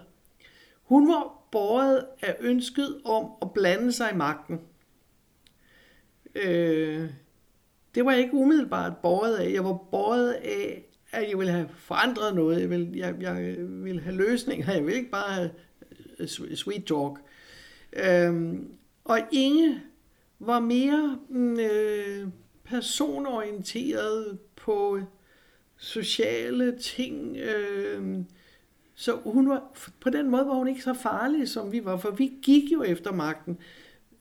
Hun var borget af ønsket om at blande sig i magten. Øh, det var jeg ikke umiddelbart borget af. Jeg var borget af, at jeg ville have forandret noget. Jeg ville, jeg, jeg ville have løsninger. Jeg ville ikke bare have øh, sweet talk. Øh, og Inge var mere mm, øh, personorienteret på sociale ting. Øh, så hun var, på den måde var hun ikke så farlig, som vi var, for vi gik jo efter magten.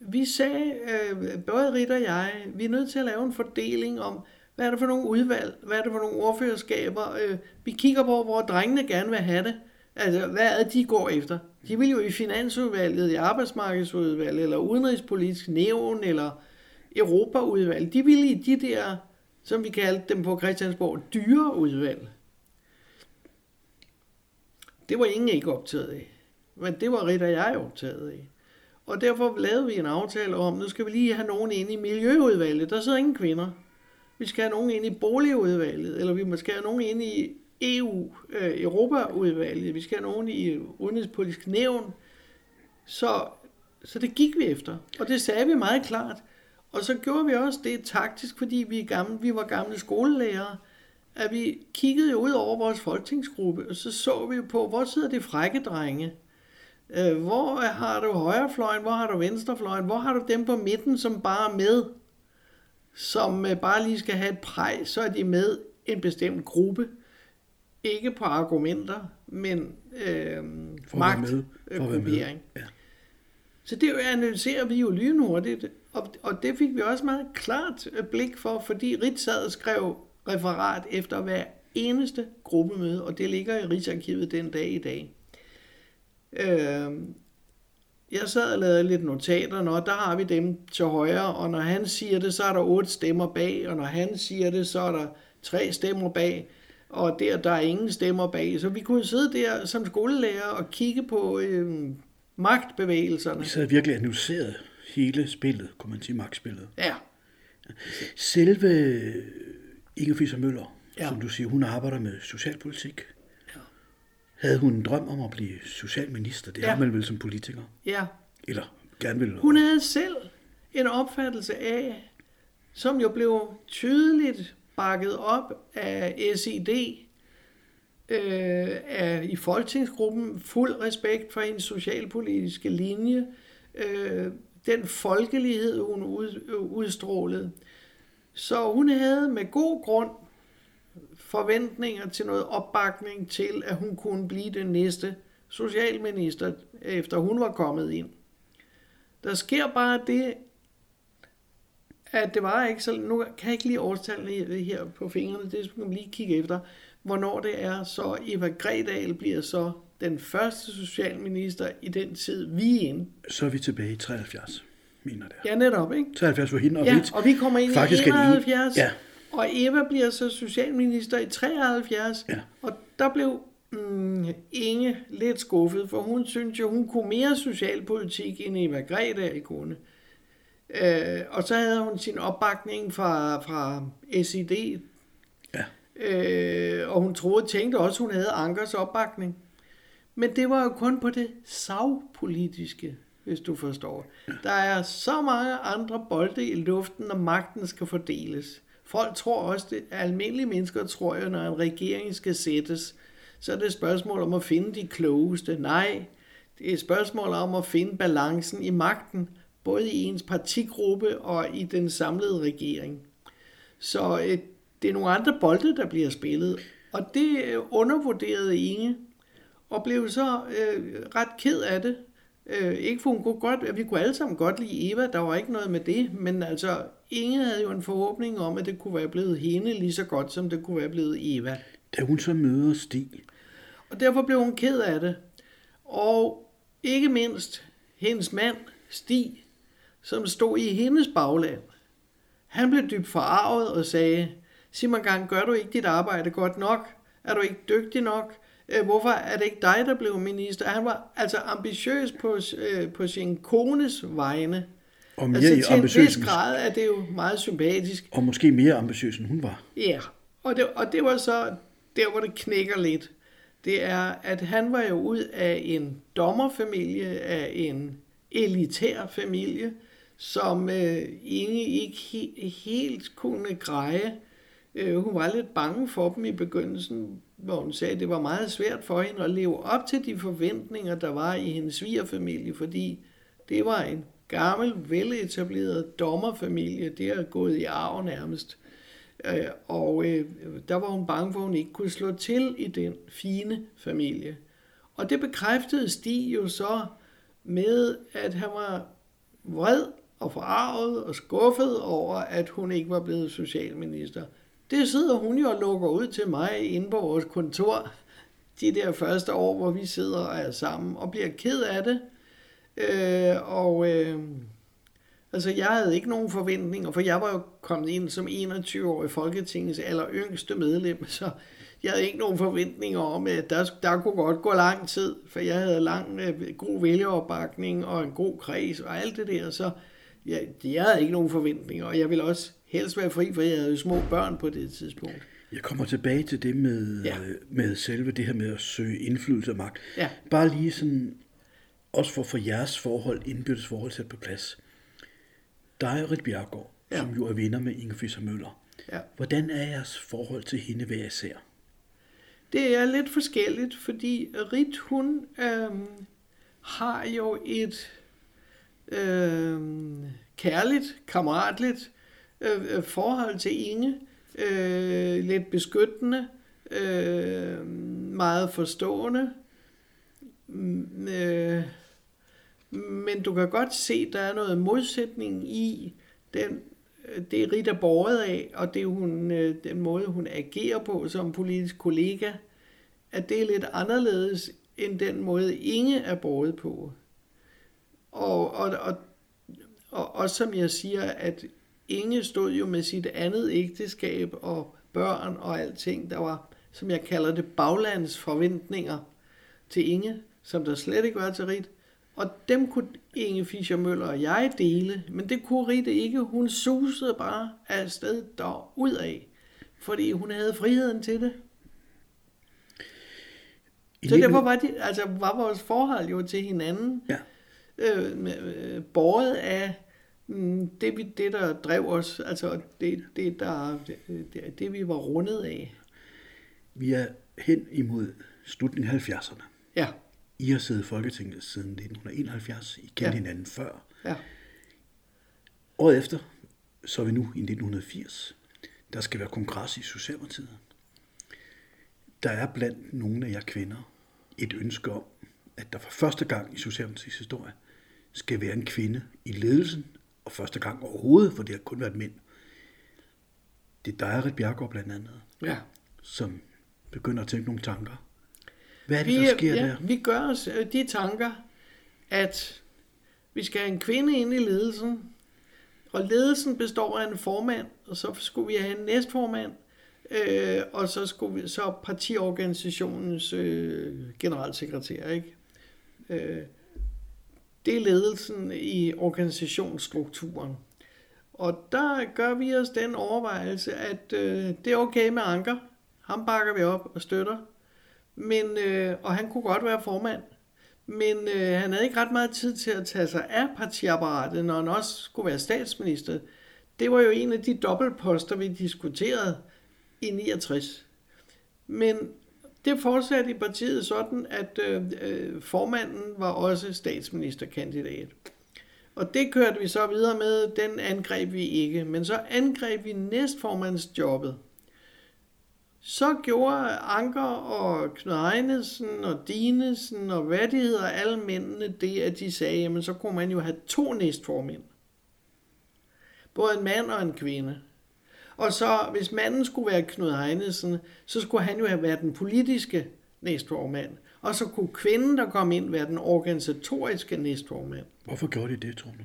Vi sagde, øh, både Rit og jeg, vi er nødt til at lave en fordeling om, hvad er det for nogle udvalg, hvad er det for nogle ordførerskaber. Øh, vi kigger på, hvor drengene gerne vil have det. Altså, hvad er det, de går efter? De vil jo i finansudvalget, i arbejdsmarkedsudvalget, eller udenrigspolitisk nævn, eller Europaudvalg. De ville i de der, som vi kaldte dem på Christiansborg, dyre udvalg. Det var ingen ikke optaget af. Men det var Rit og jeg optaget af. Og derfor lavede vi en aftale om, nu skal vi lige have nogen ind i miljøudvalget. Der sidder ingen kvinder. Vi skal have nogen ind i boligudvalget, eller vi skal have nogen ind i EU, øh, Europaudvalget. Vi skal have nogen i udenrigspolitisk nævn. Så, så det gik vi efter. Og det sagde vi meget klart. Og så gjorde vi også det taktisk, fordi vi, er gamle, vi var gamle skolelærere, at vi kiggede ud over vores folketingsgruppe, og så så vi på, hvor sidder de frække drenge? Øh, hvor har du højrefløjen, hvor har du venstrefløjen, hvor har du dem på midten, som bare er med, som øh, bare lige skal have et præg, så er de med en bestemt gruppe. Ikke på argumenter, men øh, magtgruppering. Ja. Så det analyserer vi jo lynhurtigt, og, og det fik vi også meget klart øh, blik for, fordi Rit sad og skrev referat efter hver eneste gruppemøde, og det ligger i Rigsarkivet den dag i dag. Øh, jeg sad og lavede lidt notater, og der har vi dem til højre, og når han siger det, så er der otte stemmer bag, og når han siger det, så er der tre stemmer bag, og der, der er ingen stemmer bag. Så vi kunne sidde der som skolelærer og kigge på øh, magtbevægelserne. Vi sad virkelig analyseret hele spillet, kunne man sige, magtspillet. Ja. Selve Inge Fischer Møller, Ja. som du siger, hun arbejder med socialpolitik. Havde hun en drøm om at blive socialminister? Det Ja. har man vel som politiker? Ja, Eller gerne vil... Hun havde selv en opfattelse af, som jo blev tydeligt bakket op af SID, øh, af, i folketingsgruppen, fuld respekt for hendes socialpolitiske linje, øh, den folkelighed, hun ud, udstrålede. Så hun havde med god grund forventninger til noget opbakning til, at hun kunne blive den næste socialminister, efter hun var kommet ind. Der sker bare det, at det var ikke så... Nu kan jeg ikke lige årstallene her på fingrene, det skal man lige kigge efter, hvornår det er, så Eva Gredal bliver så den første socialminister i den tid, vi er inde. Så er vi tilbage i 73, mener det. Ja, netop, ikke? 73 var hende og Ja, Rit. og vi kommer ind i er det en- 71, Ja. Og Eva bliver så socialminister i 73, Ja. og der blev mm, Inge lidt skuffet, for hun synes jo, hun kunne mere socialpolitik, end Eva Gredal kunne. Øh, og så havde hun sin opbakning fra, fra SID, Ja. øh, og hun troede, tænkte også, hun havde Ankers opbakning. Men det var jo kun på det savpolitiske, hvis du forstår. Der er så mange andre bolde i luften, når magten skal fordeles. Folk tror også, det almindelige mennesker tror jo, når en regering skal sættes, så er det et spørgsmål om at finde de klogeste. Nej, det er et spørgsmål om at finde balancen i magten, både i ens partigruppe og i den samlede regering. Så øh, det er nogle andre bolde, der bliver spillet. Og det øh, undervurderede Inge, og blev så øh, ret ked af det. Øh, ikke for hun kunne godt, at vi kunne alle sammen godt lide Eva, der var ikke noget med det, men altså Inge havde jo en forhåbning om, at det kunne være blevet hende lige så godt, som det kunne være blevet Eva. Da hun så møder Stig, Og derfor blev hun ked af det. Og ikke mindst hendes mand, Stig, som stod i hendes bagland. Han blev dybt forarvet og sagde, sig mig gang, gør du ikke dit arbejde godt nok? Er du ikke dygtig nok? Øh, Hvorfor er det ikke dig, der blev minister? Han var altså ambitiøs på, øh, på sin kones vegne. Og mere Altså til en ambitiøs, vis grad er det jo meget sympatisk. og måske mere ambitiøs, end hun var. Ja, og det, og det var så der, hvor det knækker lidt. Det er, at han var jo ud af en dommerfamilie, af en elitær familie, som øh, Inge ikke he, helt kunne greje. Øh, hun var lidt bange for dem i begyndelsen, hvor hun sagde, at det var meget svært for hende at leve op til de forventninger, der var i hendes svigerfamilie, fordi det var en gammel, veletableret dommerfamilie. Det er gået i arv nærmest. Øh, og øh, der var hun bange for, at hun ikke kunne slå til i den fine familie. Og det bekræftede Stig jo så med, at han var vred og forarvet og skuffet over, at hun ikke var blevet socialminister. Det sidder hun jo og lukker ud til mig inde på vores kontor de der første år, hvor vi sidder og er sammen og bliver ked af det. Øh, og øh, altså, jeg havde ikke nogen forventninger, for jeg var jo kommet ind som 21-årig Folketingets aller yngste medlem, så jeg havde ikke nogen forventninger om, at der, der kunne godt gå lang tid, for jeg havde lang, øh, god vælgeropbakning og en god kreds og alt det der, så jeg, jeg havde ikke nogen forventninger, og jeg ville også helst være fri, for jeg havde jo små børn på det tidspunkt. Jeg kommer tilbage til det med, Ja. ja. med selve det her med at søge indflydelse og magt. Ja. Bare lige sådan, også for at få jeres forhold, indbyrdes forhold sat på plads. Dig og Rit Bjergård, Ja. som jo er venner med Inge Fischer Møller. Ja. Hvordan er jeres forhold til hende hver især? Det er lidt forskelligt, fordi Rit, hun øhm, har jo et øhm, kærligt, kammeratligt øh, øh, forhold til Inge. Øh, lidt beskyttende, øh, meget forstående. Øh, men du kan godt se, der er noget modsætning i den, øh, det Rita borget båret af, og det hun, øh, den måde, hun agerer på som politisk kollega, at det er lidt anderledes end den måde, Inge er båret på. Og, og, og, og, og som jeg siger, at Inge stod jo med sit andet ægteskab og børn og alting. Der var, som jeg kalder det, baglandsforventninger til Inge, som der slet ikke var til Rit. Og dem kunne Inge Fischer Møller og jeg dele, men det kunne Rite ikke. Hun susede bare afsted ud af, fordi hun havde friheden til det. I så derfor var, de, altså, var vores forhold jo til hinanden ja. øh, øh, båret af mm, det, vi, det, der drev os, altså det, det, der, det, det, vi var rundet af. Vi er hen imod slutningen af 70'erne. Ja. I har siddet i Folketinget siden 1971. I kendte ja. hinanden før. Ja. Året efter, så er vi nu i 1980. Der skal være kongres i Socialdemokratiet. Der er blandt nogle af jer kvinder et ønske om, at der for første gang i Socialdemokratiets historie skal være en kvinde i ledelsen, og første gang overhovedet, for det har kun været mænd. Det er dig, Rit Bjergård blandt andet, ja. som begynder at tænke nogle tanker hvad er det, vi, der sker ja, der? Vi gør os øh, de tanker, at vi skal have en kvinde ind i ledelsen, og ledelsen består af en formand, og så skulle vi have en næstformand, øh, og så skulle vi så partiorganisationens øh, generalsekretær, ikke? Øh, det er ledelsen i organisationsstrukturen. Og der gør vi os den overvejelse, at øh, det er okay med Anker. Ham bakker vi op og støtter. Men, øh, og han kunne godt være formand. Men øh, han havde ikke ret meget tid til at tage sig af partiapparatet, når han også skulle være statsminister. Det var jo en af de dobbeltposter, vi diskuterede i 69. Men det fortsatte i partiet sådan, at øh, øh, formanden var også statsministerkandidat. Og det kørte vi så videre med, den angreb vi ikke. Men så angreb vi næstformandsjobbet så gjorde Anker og Knud Heinesen og Dinesen og hvad det hedder, alle mændene, det at de sagde, jamen så kunne man jo have to næstformænd. Både en mand og en kvinde. Og så hvis manden skulle være Knud Heinesen, så skulle han jo have været den politiske næstformand. Og så kunne kvinden, der kom ind, være den organisatoriske næstformand. Hvorfor gjorde de det, tror du?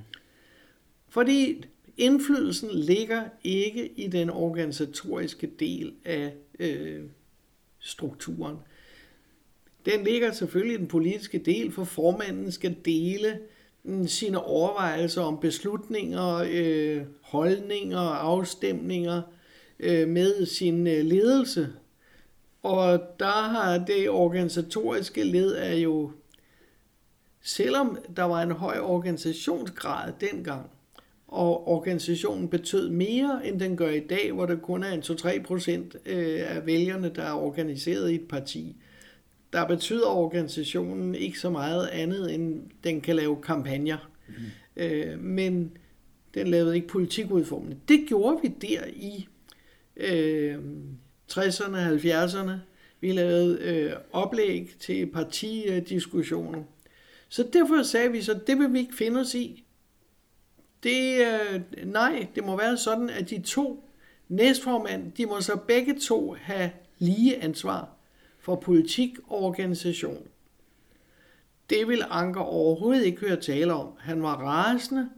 Fordi indflydelsen ligger ikke i den organisatoriske del af øh, strukturen. Den ligger selvfølgelig i den politiske del, for formanden skal dele mm, sine overvejelser om beslutninger, øh, holdninger og afstemninger øh, med sin øh, ledelse. Og der har det organisatoriske led er jo, selvom der var en høj organisationsgrad dengang, og organisationen betød mere, end den gør i dag, hvor der kun er en 2-3 procent øh, af vælgerne, der er organiseret i et parti. Der betyder organisationen ikke så meget andet, end den kan lave kampagner. Mm. Men den lavede ikke politikudformning. Det gjorde vi der i øh, 60'erne og 70'erne. Vi lavede øh, oplæg til partidiskussioner. Så derfor sagde vi så, det vil vi ikke finde os i. Det, øh, nej, det må være sådan, at de to næstformænd, de må så begge to have lige ansvar for politik og organisation. Det vil Anker overhovedet ikke høre tale om. Han var rasende,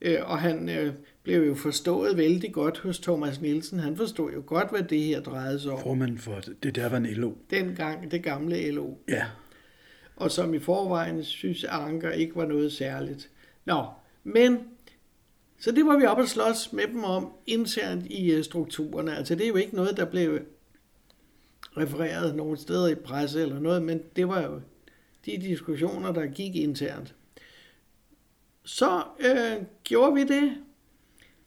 øh, og han øh, blev jo forstået vældig godt hos Thomas Nielsen. Han forstod jo godt, hvad det her drejede sig om. Formanden for det der var en LO. Dengang, det gamle LO. Ja. Og som i forvejen synes Anker ikke var noget særligt. Nå, men så det var vi op og slås med dem om internt i øh, strukturerne. Altså det er jo ikke noget, der blev refereret nogen steder i presse eller noget, men det var jo de diskussioner, der gik internt. Så øh, gjorde vi det,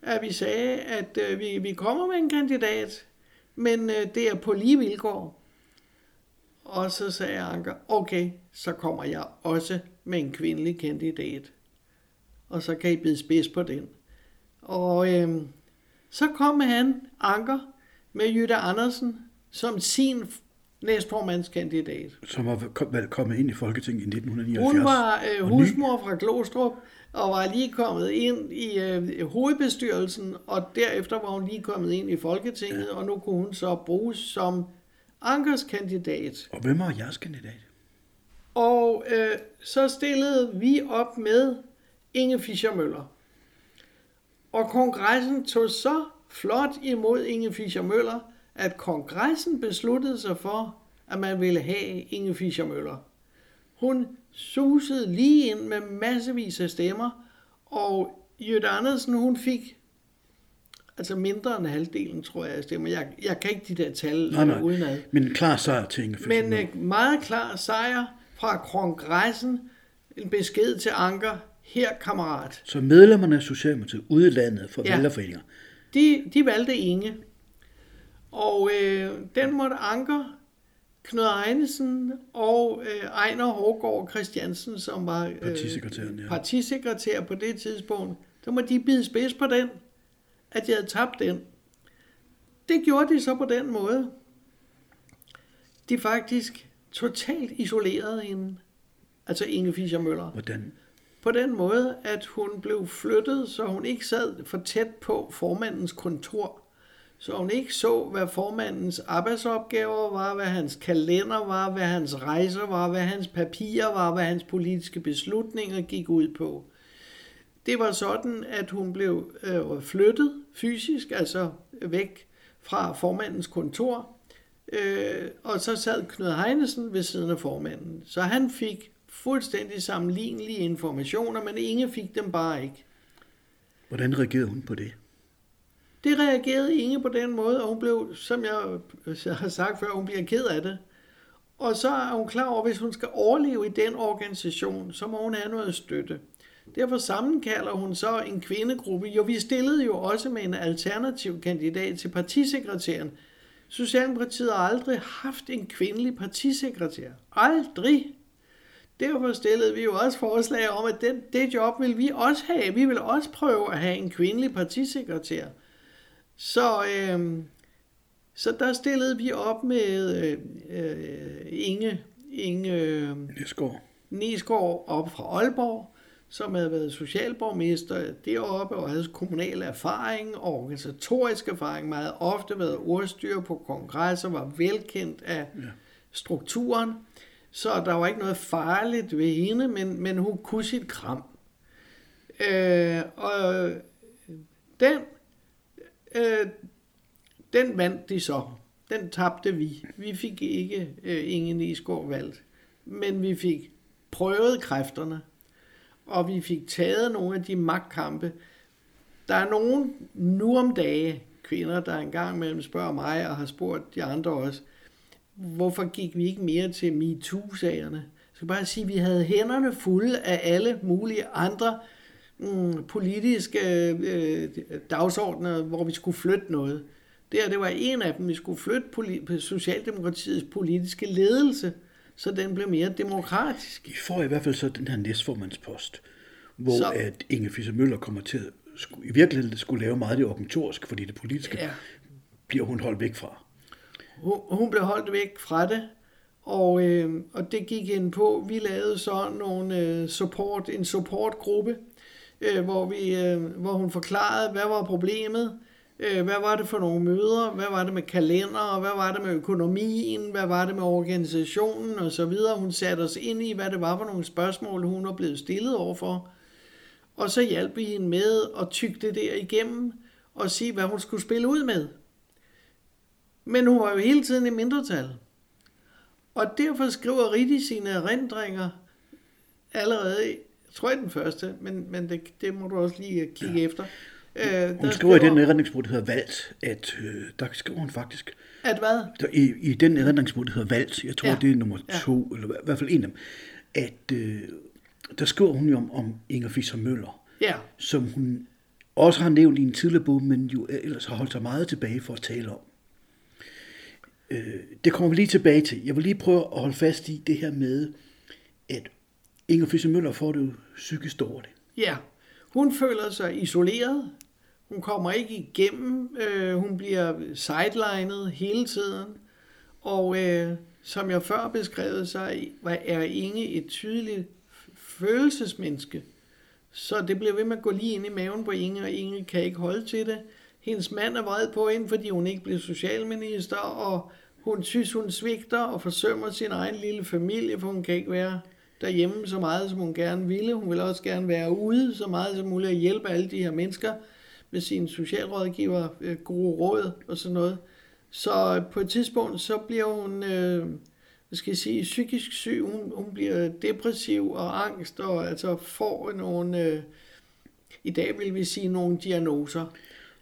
at vi sagde, at øh, vi, vi kommer med en kandidat, men øh, det er på lige vilkår. Og så sagde Anker, okay, så kommer jeg også med en kvindelig kandidat. Og så kan I bide spids på den. Og øh, så kom han, Anker, med Jytte Andersen som sin næstformandskandidat. Som var kommet ind i Folketinget i 1979. Hun var øh, husmor fra Glostrup og var lige kommet ind i øh, hovedbestyrelsen, og derefter var hun lige kommet ind i Folketinget, ja. og nu kunne hun så bruges som Ankers kandidat. Og hvem var jeres kandidat? Og øh, så stillede vi op med Inge Fischer Møller. Og kongressen tog så flot imod Inge Fischer Møller, at kongressen besluttede sig for, at man ville have Inge Fischer Møller. Hun susede lige ind med massevis af stemmer, og Jytte Andersen, hun fik altså mindre end halvdelen, tror jeg, af stemmer. Jeg, jeg kan ikke de der tal Nej, nej. udenad. Men en klar sejr til Inge Fischer Men øh, meget klar sejr fra kongressen. En besked til Anker. Her, kammerat. Så medlemmerne af Socialdemokratiet ude i landet for Ja. vælgerforeninger, De, de valgte Inge. Og øh, den måtte Anker, Knud Ejnesen og øh, Ejner Hårgaard Christiansen, som var øh, Partisekretæren, ja. partisekretær på det tidspunkt, der må de bide spids på den, at jeg havde tabt den. Det gjorde de så på den måde. De faktisk totalt isolerede hende, altså Inge Fischer Møller. hvordan på den måde, at hun blev flyttet, så hun ikke sad for tæt på formandens kontor. Så hun ikke så, hvad formandens arbejdsopgaver var, hvad hans kalender var, hvad hans rejser var, hvad hans papirer var, hvad hans politiske beslutninger gik ud på. Det var sådan, at hun blev øh, flyttet fysisk, altså væk fra formandens kontor, øh, og så sad Knud Heinesen ved siden af formanden. Så han fik fuldstændig sammenlignelige informationer, men Inge fik dem bare ikke. hvordan reagerede hun på det? Det reagerede Inge på den måde, og hun blev, som jeg har sagt før, hun bliver ked af det. Og så er hun klar over, at hvis hun skal overleve i den organisation, så må hun have noget støtte. Derfor sammenkalder hun så en kvindegruppe. Jo, vi stillede jo også med en alternativ kandidat til partisekretæren. Socialdemokratiet har aldrig haft en kvindelig partisekretær. Aldrig. Derfor stillede vi jo også forslag om, at den, det job vil vi også have. Vi vil også prøve at have en kvindelig partisekretær. Så, øh, så der stillede vi op med øh, øh, Inge, Inge øh, Næsgaard. Op fra Aalborg, som havde været socialborgmester deroppe og havde kommunal erfaring og organisatorisk erfaring, meget ofte været ordstyr på kongresser, var velkendt af ja. strukturen. Så der var ikke noget farligt ved hende, men, men hun kunne sit kram. Øh, og den, øh, den vandt de så. Den tabte vi. Vi fik ikke øh, ingen Nisgaard valgt. Men vi fik prøvet kræfterne, og vi fik taget nogle af de magtkampe. Der er nogen nu om dage, kvinder, der engang mellem spørger mig, og har spurgt de andre også, hvorfor gik vi ikke mere til MeToo-sagerne? Jeg skal bare sige, at vi havde hænderne fulde af alle mulige andre mm, politiske øh, dagsordner, hvor vi skulle flytte noget. Det her, det var en af dem. Vi skulle flytte poli- Socialdemokratiets politiske ledelse, så den blev mere demokratisk. I får i hvert fald så den her næstformandspost, hvor Så- at Inge Fischer Møller kommer til at skulle, i virkeligheden skulle lave meget af det organisatoriske, fordi det politiske ja. bliver hun holdt væk fra. Hun, hun blev holdt væk fra det, og, øh, og det gik ind på, vi lavede så nogle øh, support, en supportgruppe, øh, hvor, vi, øh, hvor hun forklarede, hvad var problemet, øh, hvad var det for nogle møder, hvad var det med kalender, hvad var det med økonomien, hvad var det med organisationen og så videre. Hun satte os ind i, hvad det var for nogle spørgsmål, hun var blevet stillet overfor. Og så hjalp vi hende med at tygge det der igennem og sige, hvad hun skulle spille ud med. Men hun var jo hele tiden i mindretal. Og derfor skriver Ritti sine erindringer allerede, jeg tror jeg den første, men, men det, det må du også lige kigge ja. efter. Øh, Hun skriver i den erindringsbog, der hedder Valgt, at øh, der skriver hun faktisk, At hvad? der, i, i den erindringsbog, der hedder Valgt, jeg tror, Ja. ja. det er nummer Ja. to, eller i hvert fald en af dem, at øh, der skriver hun jo om, om Inger Fischer Møller, Ja, som hun også har nævnt i en tidligere bog, men jo ellers har holdt sig meget tilbage for at tale om. Øh, det kommer vi lige tilbage til. Jeg vil lige prøve at holde fast i det her med, at Inger Fischer Møller får det jo psykisk dårligt. ja. Hun føler sig isoleret. Hun kommer ikke igennem. Øh, hun bliver sidelined hele tiden. Og øh, som jeg før beskrev, så er- er Inge et tydeligt følelsesmenneske. Så det bliver ved med at gå lige ind i maven på Inge, og Inge kan ikke holde til det. Hendes mand er vred på hende, fordi hun ikke blev socialminister, og Hun synes, hun svigter og forsømmer sin egen lille familie, for hun kan ikke være derhjemme så meget, som hun gerne ville. Hun vil også gerne være ude så meget som muligt og hjælpe alle de her mennesker med sine socialrådgiver, øh, gode råd og sådan noget. Så øh, på et tidspunkt, så bliver hun, øh, hvad skal jeg sige, psykisk syg. Hun, hun bliver depressiv og angst og altså får nogle, øh, i dag vil vi sige nogle diagnoser.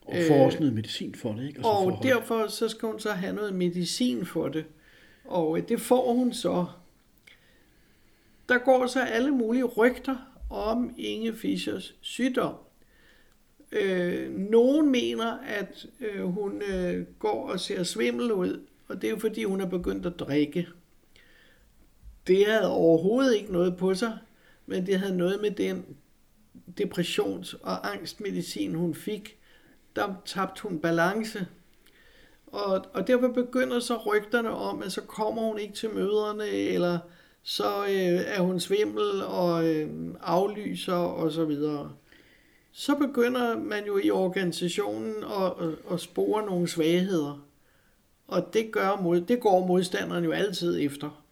Og får også noget medicin for det, ikke? Og, og derfor så skal hun så have noget medicin for det. Og øh, det får hun så. Der går så alle mulige rygter om Inge Fischers sygdom. Øh, nogen mener, at øh, hun øh, går og ser svimmel ud, og det er jo fordi, hun er begyndt at drikke. Det havde overhovedet ikke noget på sig, men det havde noget med den depressions- og angstmedicin, hun fik. Der tabte hun balance. Og, og derfor begynder så rygterne om, at så kommer hun ikke til møderne, eller så øh, er hun svimmel og øh, aflyser og så videre. Så begynder man jo i organisationen at, at, at spore nogle svagheder. Og det, gør mod, det går modstanderen jo altid efter.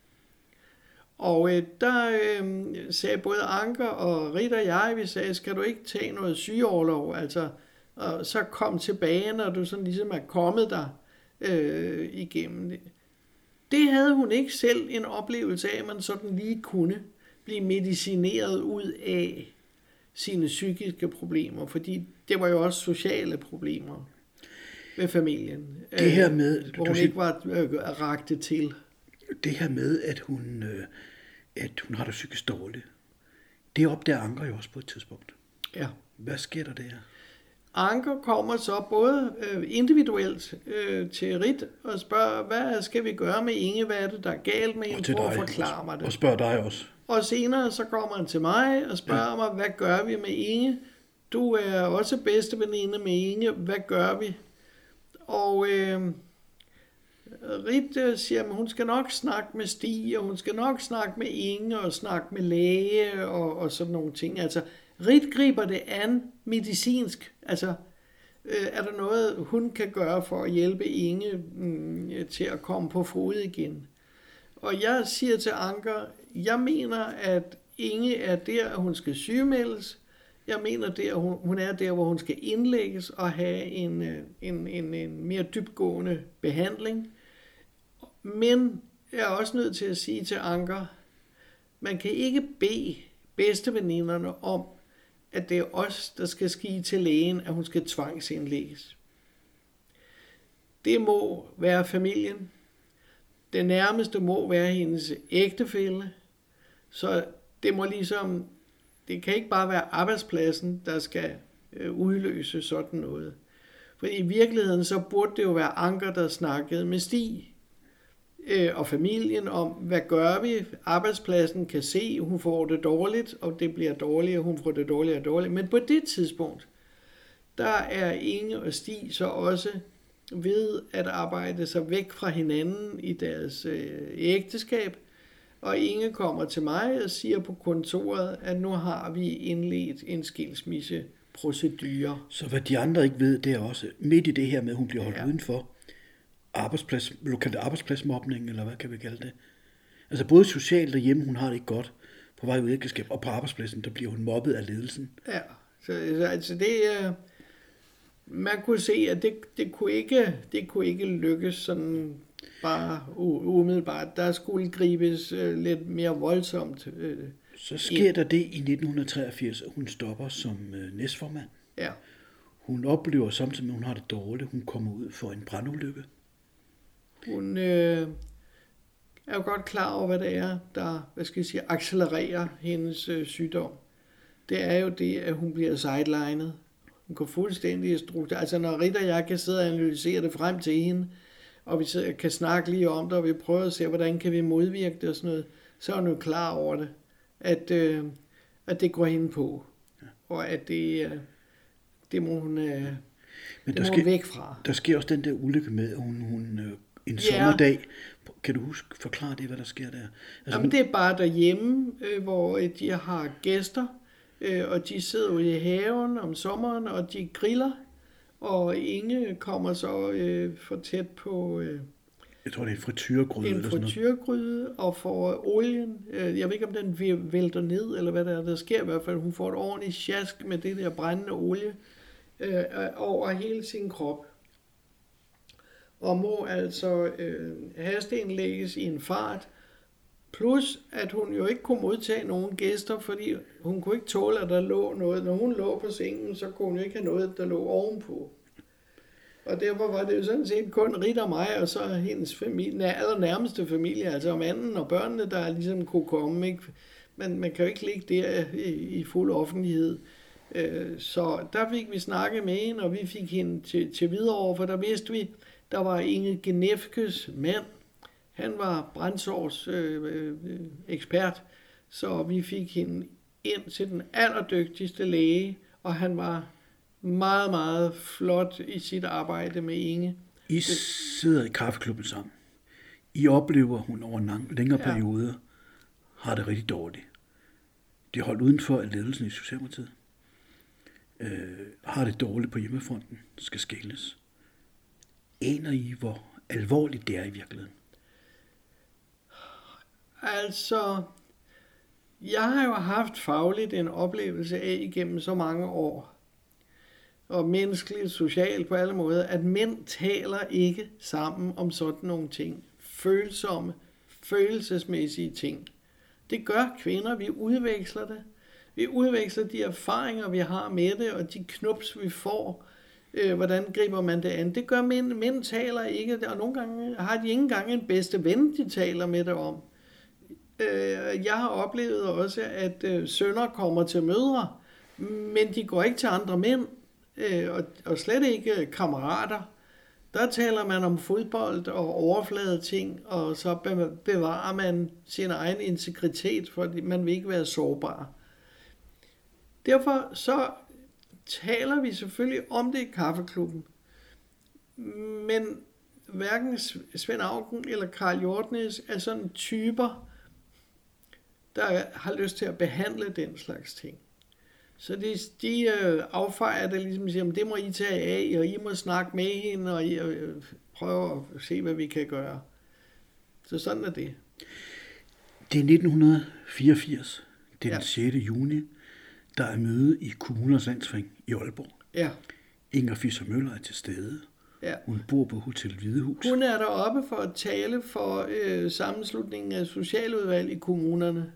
Og øh, der øh, sagde både Anker og Rita og jeg, vi sagde, skal du ikke tage noget sygeoverlov, altså, og så kom tilbage, når du sådan ligesom er kommet der øh, igennem det. Det havde hun ikke selv en oplevelse af, at man sådan lige kunne blive medicineret ud af sine psykiske problemer, fordi det var jo også sociale problemer med familien. Det her med... Hvor hun ikke var øh, ragte til. Det her med, at hun, øh, at hun har det psykisk dårligt, det opdager Anker jo også på et tidspunkt. Ja. Hvad sker der der? Anker kommer så både øh, individuelt øh, til Rit og spørger, hvad skal vi gøre med Inge? Hvad er det, der er galt med hende? Prøv at forklare mig det. Og spørger dig også. Og senere så kommer han til mig og spørger ja. mig, hvad gør vi med Inge? Du er også bedste veninde med Inge. Hvad gør vi? Og øh, Rit øh, siger, at hun skal nok snakke med Stig, og hun skal nok snakke med Inge, og snakke med læge, og, og sådan nogle ting. Altså, Rit griber det an medicinsk. Altså, øh, er der noget, hun kan gøre for at hjælpe Inge mh, til at komme på fod igen? Og jeg siger til Anker, jeg mener, at Inge er der, at hun skal sygemeldes. Jeg mener, at hun, hun er der, hvor hun skal indlægges og have en, øh, en, en, en mere dybgående behandling. Men jeg er også nødt til at sige til Anker, man kan ikke bede bedsteveninderne om, at det er os, der skal ske til lægen, at hun skal tvangsindlægges. Det må være familien. Det nærmeste må være hendes ægtefælle. Så det må ligesom, det kan ikke bare være arbejdspladsen, der skal øh, udløse sådan noget. For i virkeligheden så burde det jo være Anker, der snakkede med Stig øh, og familien om, hvad gør vi? Arbejdspladsen kan se, hun får det dårligt, og det bliver dårligere, hun får det dårligere og dårligere. Men på det tidspunkt, der er Inge og Stig så også ved at arbejde sig væk fra hinanden i deres øh, ægteskab, og Inge kommer til mig og siger på kontoret, at nu har vi indledt en skilsmisseprocedure. Så hvad de andre ikke ved, det er også midt i det her med, at hun bliver holdt ja. udenfor, arbejdsplads, lokalt arbejdspladsmobning, eller hvad kan vi kalde det? Altså både socialt derhjemme, hun har det ikke godt på vej ud i ægteskab, og på arbejdspladsen, der bliver hun mobbet af ledelsen. Ja, så altså det er, man kunne se, at det, det, kunne ikke, det kunne ikke lykkes sådan bare umiddelbart. Der skulle gribes øh, lidt mere voldsomt. Øh, så sker ind. der det i 1983, at hun stopper som øh, næstformand. Ja. Hun oplever samtidig at hun har det dårligt. Hun kommer ud for en brandulykke. Hun øh, er jo godt klar over, hvad det er, der hvad skal jeg sige, accelererer hendes øh, sygdom. Det er jo det, at hun bliver sidelined. Hun går fuldstændig struktur. Altså når Rita og jeg kan sidde og analysere det frem til hende, og vi kan snakke lige om det, og vi prøver at se, hvordan kan vi modvirke det og sådan noget, så er hun jo klar over det, at, øh, at det går hende på, ja. og at det, øh, det må hun, øh, Men det må sker, hun væk fra. Der sker også den der ulykke med, at hun, hun øh, en ja. sommerdag. Kan du huske, forklare det, hvad der sker der? Altså, Jamen, det er bare derhjemme, øh, hvor øh, de har gæster, øh, og de sidder ude i haven om sommeren, og de griller, og Inge kommer så øh, for tæt på, øh, Jeg tror, det er en frityregryde en frityrgryde og får olien. øh, Jeg ved ikke, om den vælter ned, eller hvad der er. Der sker i hvert fald. Hun får et ordentligt sjask med det der brændende olie øh, over hele sin krop. Og må altså øh, hasteindlægges i en fart. Plus, at hun jo ikke kunne modtage nogen gæster, fordi hun kunne ikke tåle, at der lå noget. Når hun lå på sengen, så kunne hun ikke have noget, der lå ovenpå. Og derfor var det jo sådan set kun Rit og mig, og så hendes familie, nær- allernærmeste familie, altså manden og børnene, der ligesom kunne komme. Ikke? Men man kan jo ikke ligge der i, i fuld offentlighed. Øh, så der fik vi snakket med hende, og vi fik hende til, til videre, for der vidste vi, der var Inge Genefkes mand. Han var brændsårs øh, øh, ekspert, så vi fik hende ind til den allerdygtigste læge, og han var meget, meget flot i sit arbejde med Inge. I sidder i kaffeklubben sammen. I oplever, at hun over en lang, længere Ja. periode har det rigtig dårligt. De er holdt udenfor af ledelsen i Socialdemokratiet. Øh, har det dårligt på hjemmefronten, skal skældes. Aner I, hvor alvorligt det er i virkeligheden? Altså, jeg har jo haft fagligt en oplevelse af igennem så mange år, og menneskeligt, socialt på alle måder, at mænd taler ikke sammen om sådan nogle ting. Følsomme, følelsesmæssige ting. Det gør kvinder, vi udveksler det. Vi udveksler de erfaringer, vi har med det, og de knups, vi får. Øh, hvordan griber man det an? Det gør mænd. Mænd taler ikke, og nogle gange har de ikke engang en bedste ven, de taler med det om. Øh, jeg har oplevet også, at øh, sønner kommer til mødre, men de går ikke til andre mænd, øh, og, og slet ikke kammerater. Der taler man om fodbold og overflade ting, og så bevarer man sin egen integritet, fordi man vil ikke være sårbar. Derfor så taler vi selvfølgelig om det i kaffeklubben, men hverken Svend Augen eller Karl Hjortnes er sådan typer, der har lyst til at behandle den slags ting. Så de, de øh, affejer det ligesom siger, "Men det må I tage af, og I må snakke med hende, og I øh, prøve at se, hvad vi kan gøre. Så sådan er det. Det er 1984, det er den Ja. 6. juni, der er møde i kommuners landsforening i Aalborg. Ja, Inger Fischer Møller er til stede. ja. Hun bor på Hotel Hvidehus. Hun er deroppe for at tale for øh, sammenslutningen af socialudvalg i kommunerne.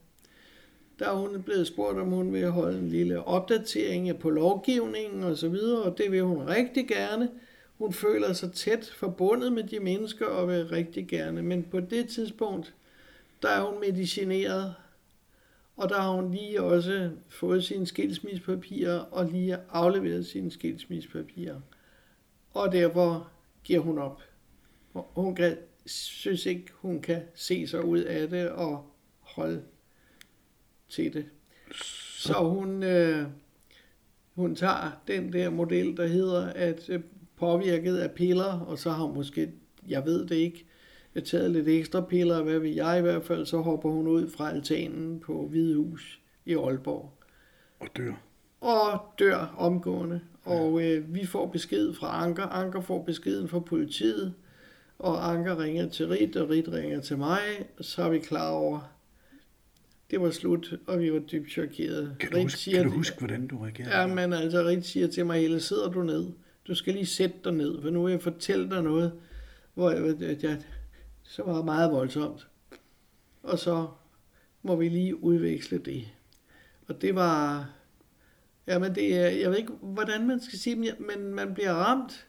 Der er hun blevet spurgt, om hun vil holde en lille opdatering på lovgivningen og så videre, og det vil hun rigtig gerne. Hun føler sig tæt forbundet med de mennesker og vil rigtig gerne, men på det tidspunkt, der er hun medicineret, og der har hun lige også fået sine skilsmissepapirer og lige afleveret sine skilsmissepapirer. Og derfor giver hun op. Hun kan, synes ikke, hun kan se sig ud af det og holde til det. Så hun, øh, hun tager den der model, der hedder, at øh, påvirket af piller, og så har hun måske, jeg ved det ikke, taget lidt ekstra piller, hvad vil jeg i hvert fald, så hopper hun ud fra altanen på Hvidehus i Aalborg Og dør. og dør omgående. Og øh, vi får besked fra Anker. Anker får beskeden fra politiet, og Anker ringer til Rit, og Rit ringer til mig. Så er vi klar over, det var slut, og vi var dybt chokerede. Kan du, Rit huske, kan du huske, hvordan du reagerede? Ja, men altså Rit siger til mig, Helle, sidder du ned? Du skal lige sætte dig ned, for nu vil jeg fortælle dig noget, hvor jeg, jeg, jeg så var meget voldsomt. Og så må vi lige udveksle det. Og det var, jamen det er, jeg ved ikke, hvordan man skal sige, men- men man bliver ramt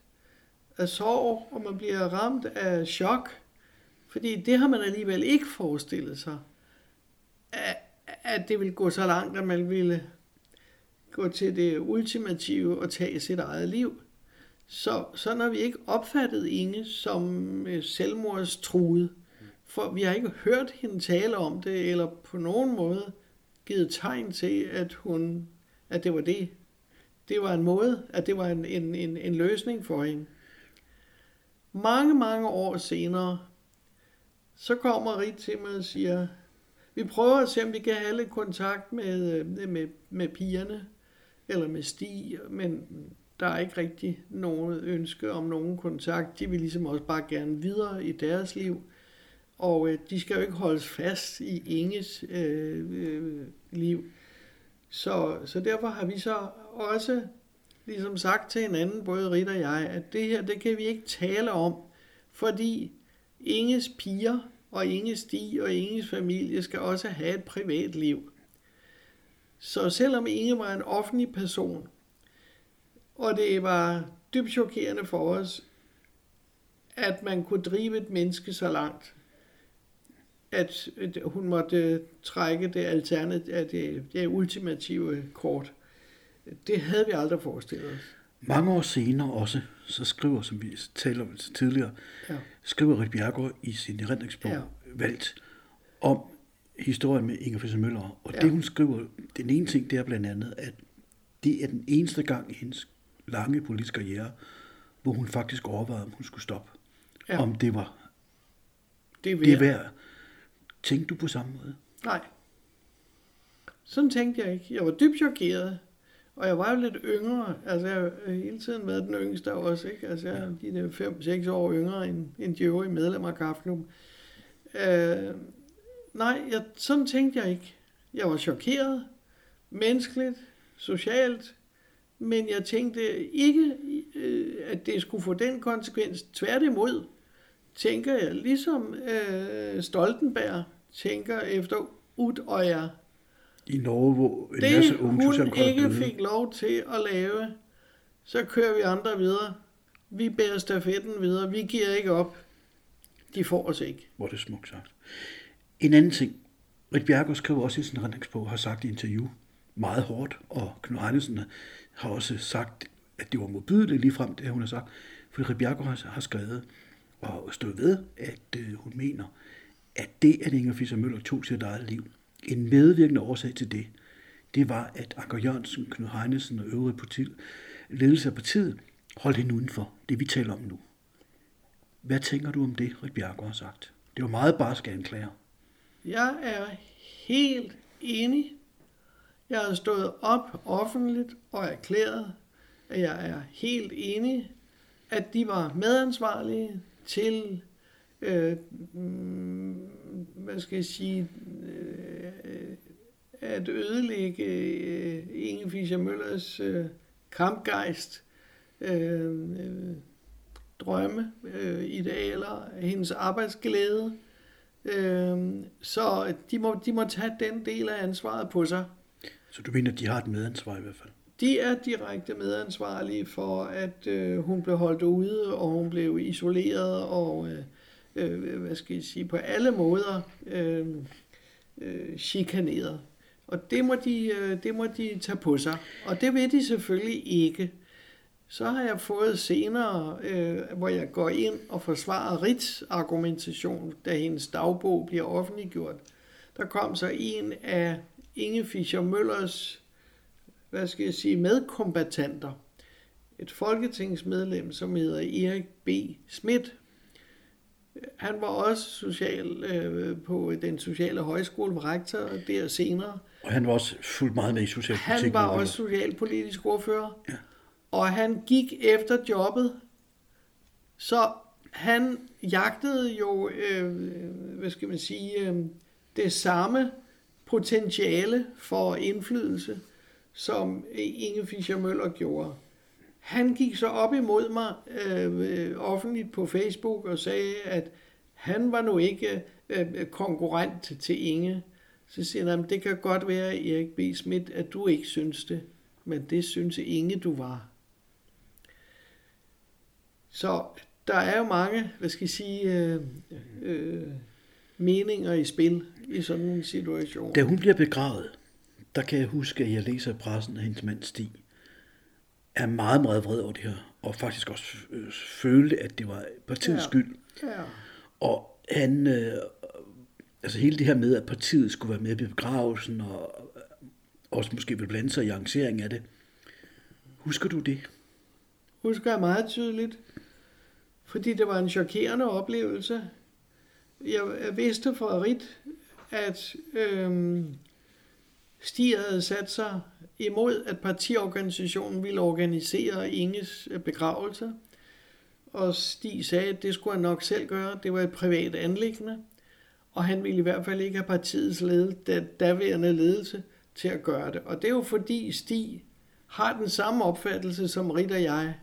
af sorg, og man bliver ramt af chok, fordi det har man alligevel ikke forestillet sig, at, at det ville gå så langt, at man ville gå til det ultimative og tage sit eget liv. Så, så når vi ikke opfattet Inge som øh, selvmordstruet, for vi har ikke hørt hende tale om det, eller på nogen måde givet tegn til, at, hun, at det var det. Det var en måde, at det var en, en, en, en løsning for hende. Mange, mange år senere, så kommer Rit til mig og siger, vi prøver at se, om vi kan have lidt kontakt med, øh, med, med pigerne, eller med Stig, men der er ikke rigtig noget ønske om nogen kontakt. De vil ligesom også bare gerne videre i deres liv. Og øh, de skal jo ikke holdes fast i Inges øh, øh, liv. Så, så derfor har vi så også ligesom sagt til hinanden, både Rit og jeg, at det her, det kan vi ikke tale om, fordi Inges piger og Inges Stig og Inges familie skal også have et privat liv. Så selvom Inge var en offentlig person, og det var dybt chokerende for os, at man kunne drive et menneske så langt, at hun måtte trække det alternative, det, det ultimative kort. Det havde vi aldrig forestillet os. Mange år senere også, så skriver, som vi talte om tidligere, ja. skriver Rit Bjergård i sin erindringsbog ja. Valgt om historien med Inger Fischer Møller. Og ja. det hun skriver, den ene ting, det er blandt andet, at det er den eneste gang i hendes lange politiske karriere, hvor hun faktisk overvejede, om hun skulle stoppe. Ja. Om det var det er, det værd. Tænkte du på samme måde? Nej. Sådan tænkte jeg ikke. Jeg var dybt chokeret. Og jeg var jo lidt yngre. Altså, jeg har hele tiden været den yngste også, ikke? Altså, jeg er de der 5-6 år yngre end, end de øvrige medlemmer af Kaffeklubben. Øh, nej, jeg, sådan tænkte jeg ikke. Jeg var chokeret. Menneskeligt. Socialt. Men jeg tænkte ikke, øh, at det skulle få den konsekvens. Tværtimod tænker jeg, ligesom øh, Stoltenberg tænker efter Udøjer. I Norge, hvor en det, masse unge hun ikke fik lov til at lave, så kører vi andre videre. Vi bærer stafetten videre. Vi giver ikke op. De får os ikke. Hvor det smukt sagt. En anden ting. Rit Bjergård skriver også i sin redningsbog, har sagt i interview, meget hårdt, og Knud Heinesen har også sagt, at det var modbydeligt lige frem det, hun har sagt. For Rit Bjergård har skrevet og stået ved, at øh, hun mener, at det, at Inger Fischer Møller tog sit eget liv, en medvirkende årsag til det, det var, at Anker Jørgensen, Knud Heinesen og øvrige parti, ledelse af partiet holdt hende udenfor, det, vi taler om nu. Hvad tænker du om det, Rit Bjergård har sagt? Det var meget barske anklager. Jeg er helt enig jeg har stået op offentligt og erklæret, at jeg er helt enig, at de var medansvarlige til, øh, mm, hvad skal jeg sige, øh, at ødelægge øh, Inge Fischer Møllers øh, kampgejst, øh, øh, drømme, øh, idealer, hendes arbejdsglæde. Øh, så de må, de må tage den del af ansvaret på sig. Så du mener, at de har et medansvar i hvert fald? De er direkte medansvarlige for, at øh, hun blev holdt ude, og hun blev isoleret, og øh, øh, hvad skal jeg sige, på alle måder øh, øh, chikaneret. Og det må, de, øh, det må de tage på sig. Og det vil de selvfølgelig ikke. Så har jeg fået senere, øh, hvor jeg går ind og forsvarer Rits argumentation, da hendes dagbog bliver offentliggjort. Der kom så en af Inge Fischer Møllers, hvad skal jeg sige, medkombatanter. Et folketingsmedlem, som hedder Erik B. Schmidt. Han var også social øh, på den sociale højskole, var rektor der senere. Og han var også fuldt meget med i socialpolitik. Han var også socialpolitisk ordfører. Ja. Og han gik efter jobbet. Så han jagtede jo, øh, hvad skal man sige, øh, det samme potentiale for indflydelse, som Inge Fischer Møller gjorde. Han gik så op imod mig øh, offentligt på Facebook og sagde, at han var nu ikke øh, konkurrent til Inge. Så siger han, at det kan godt være, Erik B. Schmidt, at du ikke synes det, men det synes Inge, du var. Så der er jo mange, hvad skal jeg sige, øh, øh, meninger i spil i sådan en situation. Da hun bliver begravet, der kan jeg huske, at jeg læser i pressen, at hendes mand Stig er meget, meget vred over det her, og faktisk også øh, følte, at det var partiets ja. skyld. Ja. Og han, øh, altså hele det her med, at partiet skulle være med ved begravelsen, og også måske vil blande sig i arrangeringen af det. Husker du det? Husker jeg meget tydeligt, fordi det var en chokerende oplevelse jeg vidste fra Rit, at øhm, Stig havde sat sig imod, at partiorganisationen ville organisere Inges øh, begravelse. Og Stig sagde, at det skulle han nok selv gøre. Det var et privat anlæggende. Og han ville i hvert fald ikke have partiets ledelse, daværende ledelse til at gøre det. Og det er jo fordi Stig har den samme opfattelse som Rit og jeg,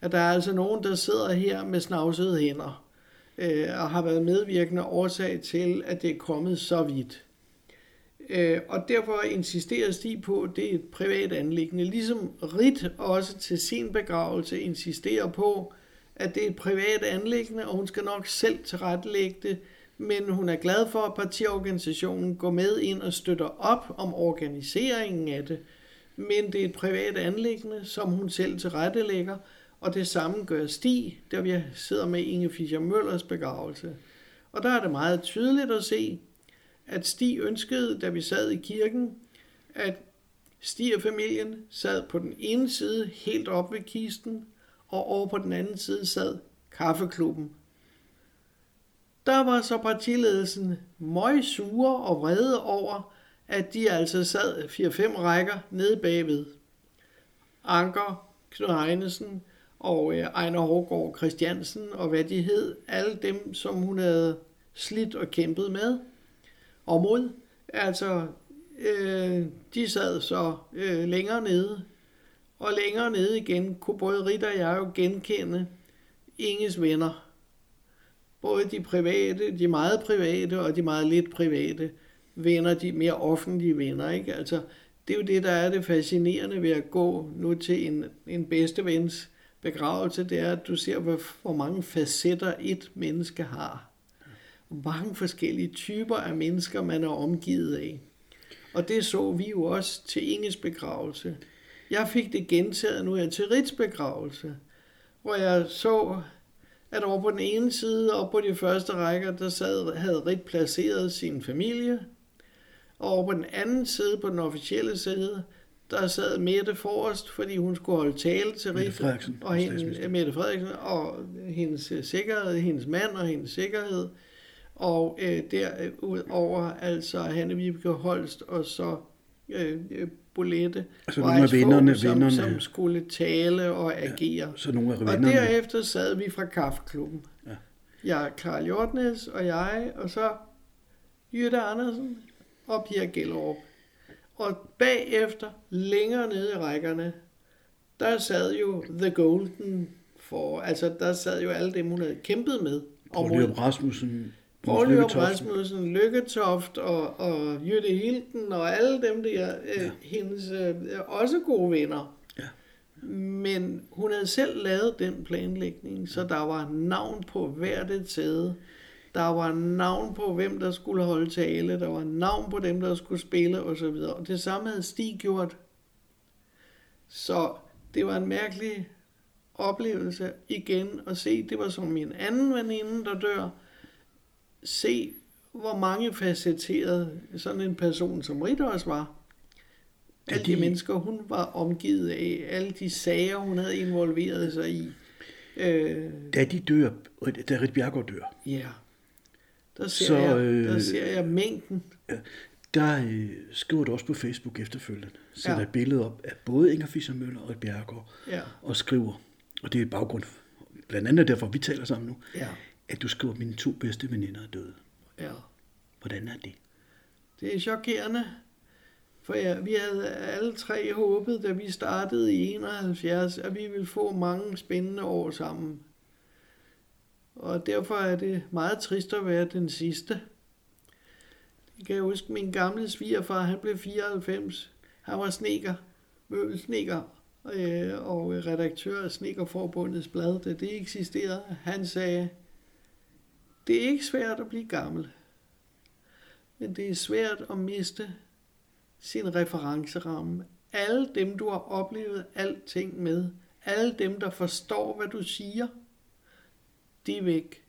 at der er altså nogen, der sidder her med snavsede hænder øh, og har været medvirkende årsag til, at det er kommet så vidt. Øh, og derfor insisterer Stig på, at det er et privat anlæggende. Ligesom Rit også til sin begravelse insisterer på, at det er et privat anlæggende, og hun skal nok selv tilrettelægge det, men hun er glad for, at partiorganisationen går med ind og støtter op om organiseringen af det. Men det er et privat anlæggende, som hun selv tilrettelægger, og det samme gør Stig, der vi sidder med Inge Fischer Møllers begravelse. Og der er det meget tydeligt at se, at Stig ønskede, da vi sad i kirken, at Stig og familien sad på den ene side helt op ved kisten, og over på den anden side sad kaffeklubben. Der var så partiledelsen møg sure og vrede over, at de altså sad 4-5 rækker nede bagved. Anker, Knud Heinesen og øh, Ejner Hårgaard Christiansen og hvad de hed, alle dem, som hun havde slidt og kæmpet med og mod. Altså, øh, de sad så øh, længere nede, og længere nede igen kunne både Ritter og jeg jo genkende Inges venner. Både de private, de meget private og de meget lidt private venner, de mere offentlige venner. Ikke? Altså, det er jo det, der er det fascinerende ved at gå nu til en, en bedste vens begravelse, det er, at du ser, hvor, hvor mange facetter et menneske har. Hvor mange forskellige typer af mennesker, man er omgivet af. Og det så vi jo også til Inges begravelse. Jeg fik det gentaget nu her til Rits begravelse, hvor jeg så, at over på den ene side, og på de første rækker, der sad, havde Rit placeret sin familie, og over på den anden side, på den officielle side, der sad Mette forrest, fordi hun skulle holde tale til Rita, og hende, Mette Frederiksen, og hendes sikkerhed, hendes mand og hendes sikkerhed, og øh, derudover altså Hanne Vibeke Holst, og så øh, Bolette, altså nogle af vennerne, som, vennerne, som skulle tale og agere. Ja, så nogle af vennerne. Og derefter sad vi fra Kaffeklubben. Ja. Jeg, Karl Hjortnes og jeg, og så Jytte Andersen og Pia Gellerup. Og bagefter, længere nede i rækkerne, der sad jo The Golden for, altså der sad jo alle dem, hun havde kæmpet med. Poul Lyrup Rasmussen, Poul Lyrup Rasmussen, Lykketoft og, og Jytte Hilden og alle dem der, øh, ja. hendes øh, også gode venner. Ja. Men hun havde selv lavet den planlægning, så der var navn på hvert et sæde. Der var navn på, hvem der skulle holde tale. Der var navn på dem, der skulle spille osv. Og det samme havde Stig gjort. Så det var en mærkelig oplevelse igen at se. Det var som min anden veninde, der dør. Se, hvor mange facetterede sådan en person som Rita også var. Alle de, de mennesker, hun var omgivet af, alle de sager, hun havde involveret sig i. Øh, da de dør, da Rit Bjergård dør, ja. Der ser, så, jeg, der øh, ser jeg mængden. Ja, der øh, skriver du også på Facebook efterfølgende, sætter ja. et billede op af både Inger Fischer Møller og Bjergård, ja. og skriver, og det er baggrund, blandt andet derfor vi taler sammen nu, ja. at du skriver, at mine to bedste veninder er døde. Ja. Hvordan er det? Det er chokerende. For ja, vi havde alle tre håbet, da vi startede i 71, at vi ville få mange spændende år sammen. Og derfor er det meget trist at være den sidste. Jeg kan huske, min gamle svigerfar, han blev 94. Han var sneker, møbelsneker øh, og redaktør af Snekerforbundets blad, da det eksisterede. Han sagde, det er ikke svært at blive gammel, men det er svært at miste sin referenceramme. Alle dem, du har oplevet alting med, alle dem, der forstår, hvad du siger – de er væk.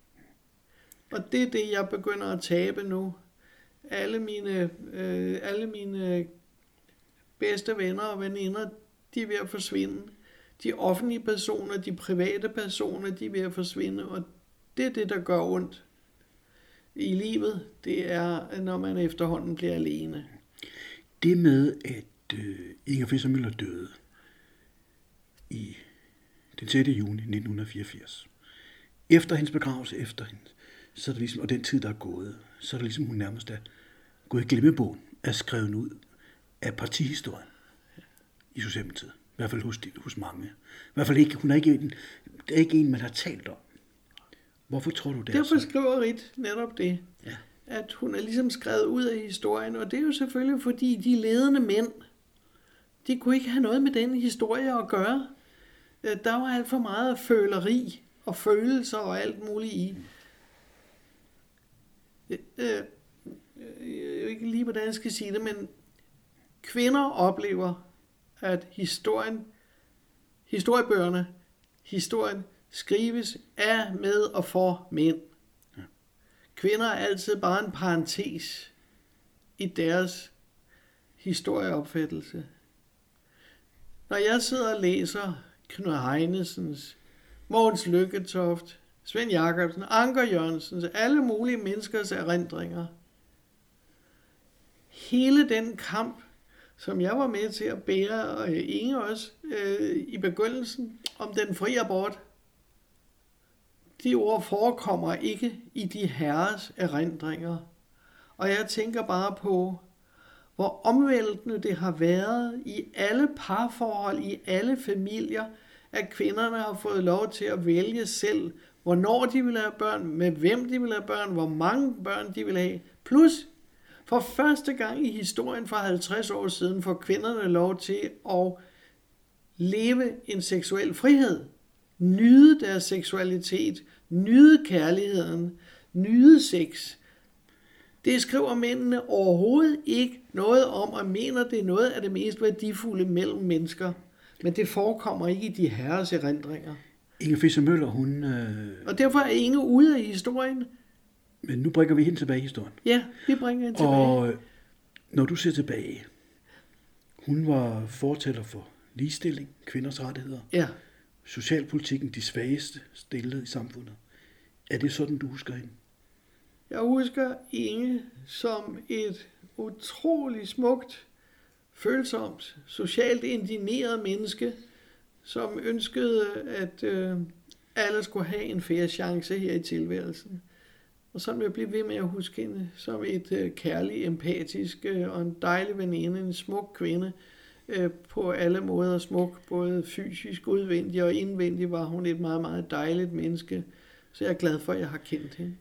Og det er det, jeg begynder at tabe nu. Alle mine, øh, alle mine bedste venner og veninder, de er ved at forsvinde. De offentlige personer, de private personer, de er ved at forsvinde, og det er det, der gør ondt i livet. Det er, når man efterhånden bliver alene. Det med, at øh, Inger Fischer Møller døde i den 6. juni 1984. Efter hendes begravelse, efter hende, så er det ligesom, og den tid, der er gået, så er det ligesom, hun nærmest er gået i glemmebogen, er skrevet ud af partihistorien i Socialdemokratiet. I hvert fald hos, de, hos mange. I hvert fald ikke, hun er ikke, en, det er ikke en, man har talt om. Hvorfor tror du det Derfor er så? skriver Rit netop det, Ja. at hun er ligesom skrevet ud af historien, og det er jo selvfølgelig fordi de ledende mænd, de kunne ikke have noget med den historie at gøre. Øh, Der var alt for meget føleri og følelser og alt muligt i. Øh, øh, Jeg ved ikke lige, hvordan jeg skal sige det, men kvinder oplever, at historien, historiebøgerne, historien skrives af, med og for mænd. Kvinder er altid bare en parentes i deres historieopfattelse. Når jeg sidder og læser Knud Heinesens, Mogens Lykketoft, Svend Jacobsen, Anker Jørgensens, alle mulige menneskers erindringer, hele den kamp, som jeg var med til at bære, og Inge også, øh, i begyndelsen, om den frie abort, de ord forekommer ikke i de herres erindringer. Og jeg tænker bare på, hvor omvæltende det har været i alle parforhold, i alle familier, at kvinderne har fået lov til at vælge selv, hvornår de vil have børn, med hvem de vil have børn, hvor mange børn de vil have. Plus, for første gang i historien for 50 år siden får kvinderne lov til at leve en seksuel frihed, nyde deres seksualitet, nyde kærligheden, nyde sex. Det skriver mændene overhovedet ikke noget om, og mener, det er noget af det mest værdifulde mellem mennesker. Men det forekommer ikke i de herres erindringer. Inger Fischer Møller, hun... Øh, Og derfor er Inge ude af historien. men nu bringer vi hende tilbage i historien. Ja, vi bringer hende tilbage. Og øh, når du ser tilbage, hun var fortæller for ligestilling, kvinders rettigheder, Ja, socialpolitikken, de svageste stillede i samfundet. Er det sådan, du husker hende? jeg husker Inge som et utroligt smukt, følsomt, socialt indigneret menneske, som ønskede, at øh, alle skulle have en færre chance her i tilværelsen. Og sådan vil jeg blive ved med at huske hende som et øh, kærligt, empatisk øh, og en dejlig veninde, en smuk kvinde, øh, på alle måder smuk, både fysisk, udvendig og indvendig var hun et meget, meget dejligt menneske. Så jeg er glad for, at jeg har kendt hende.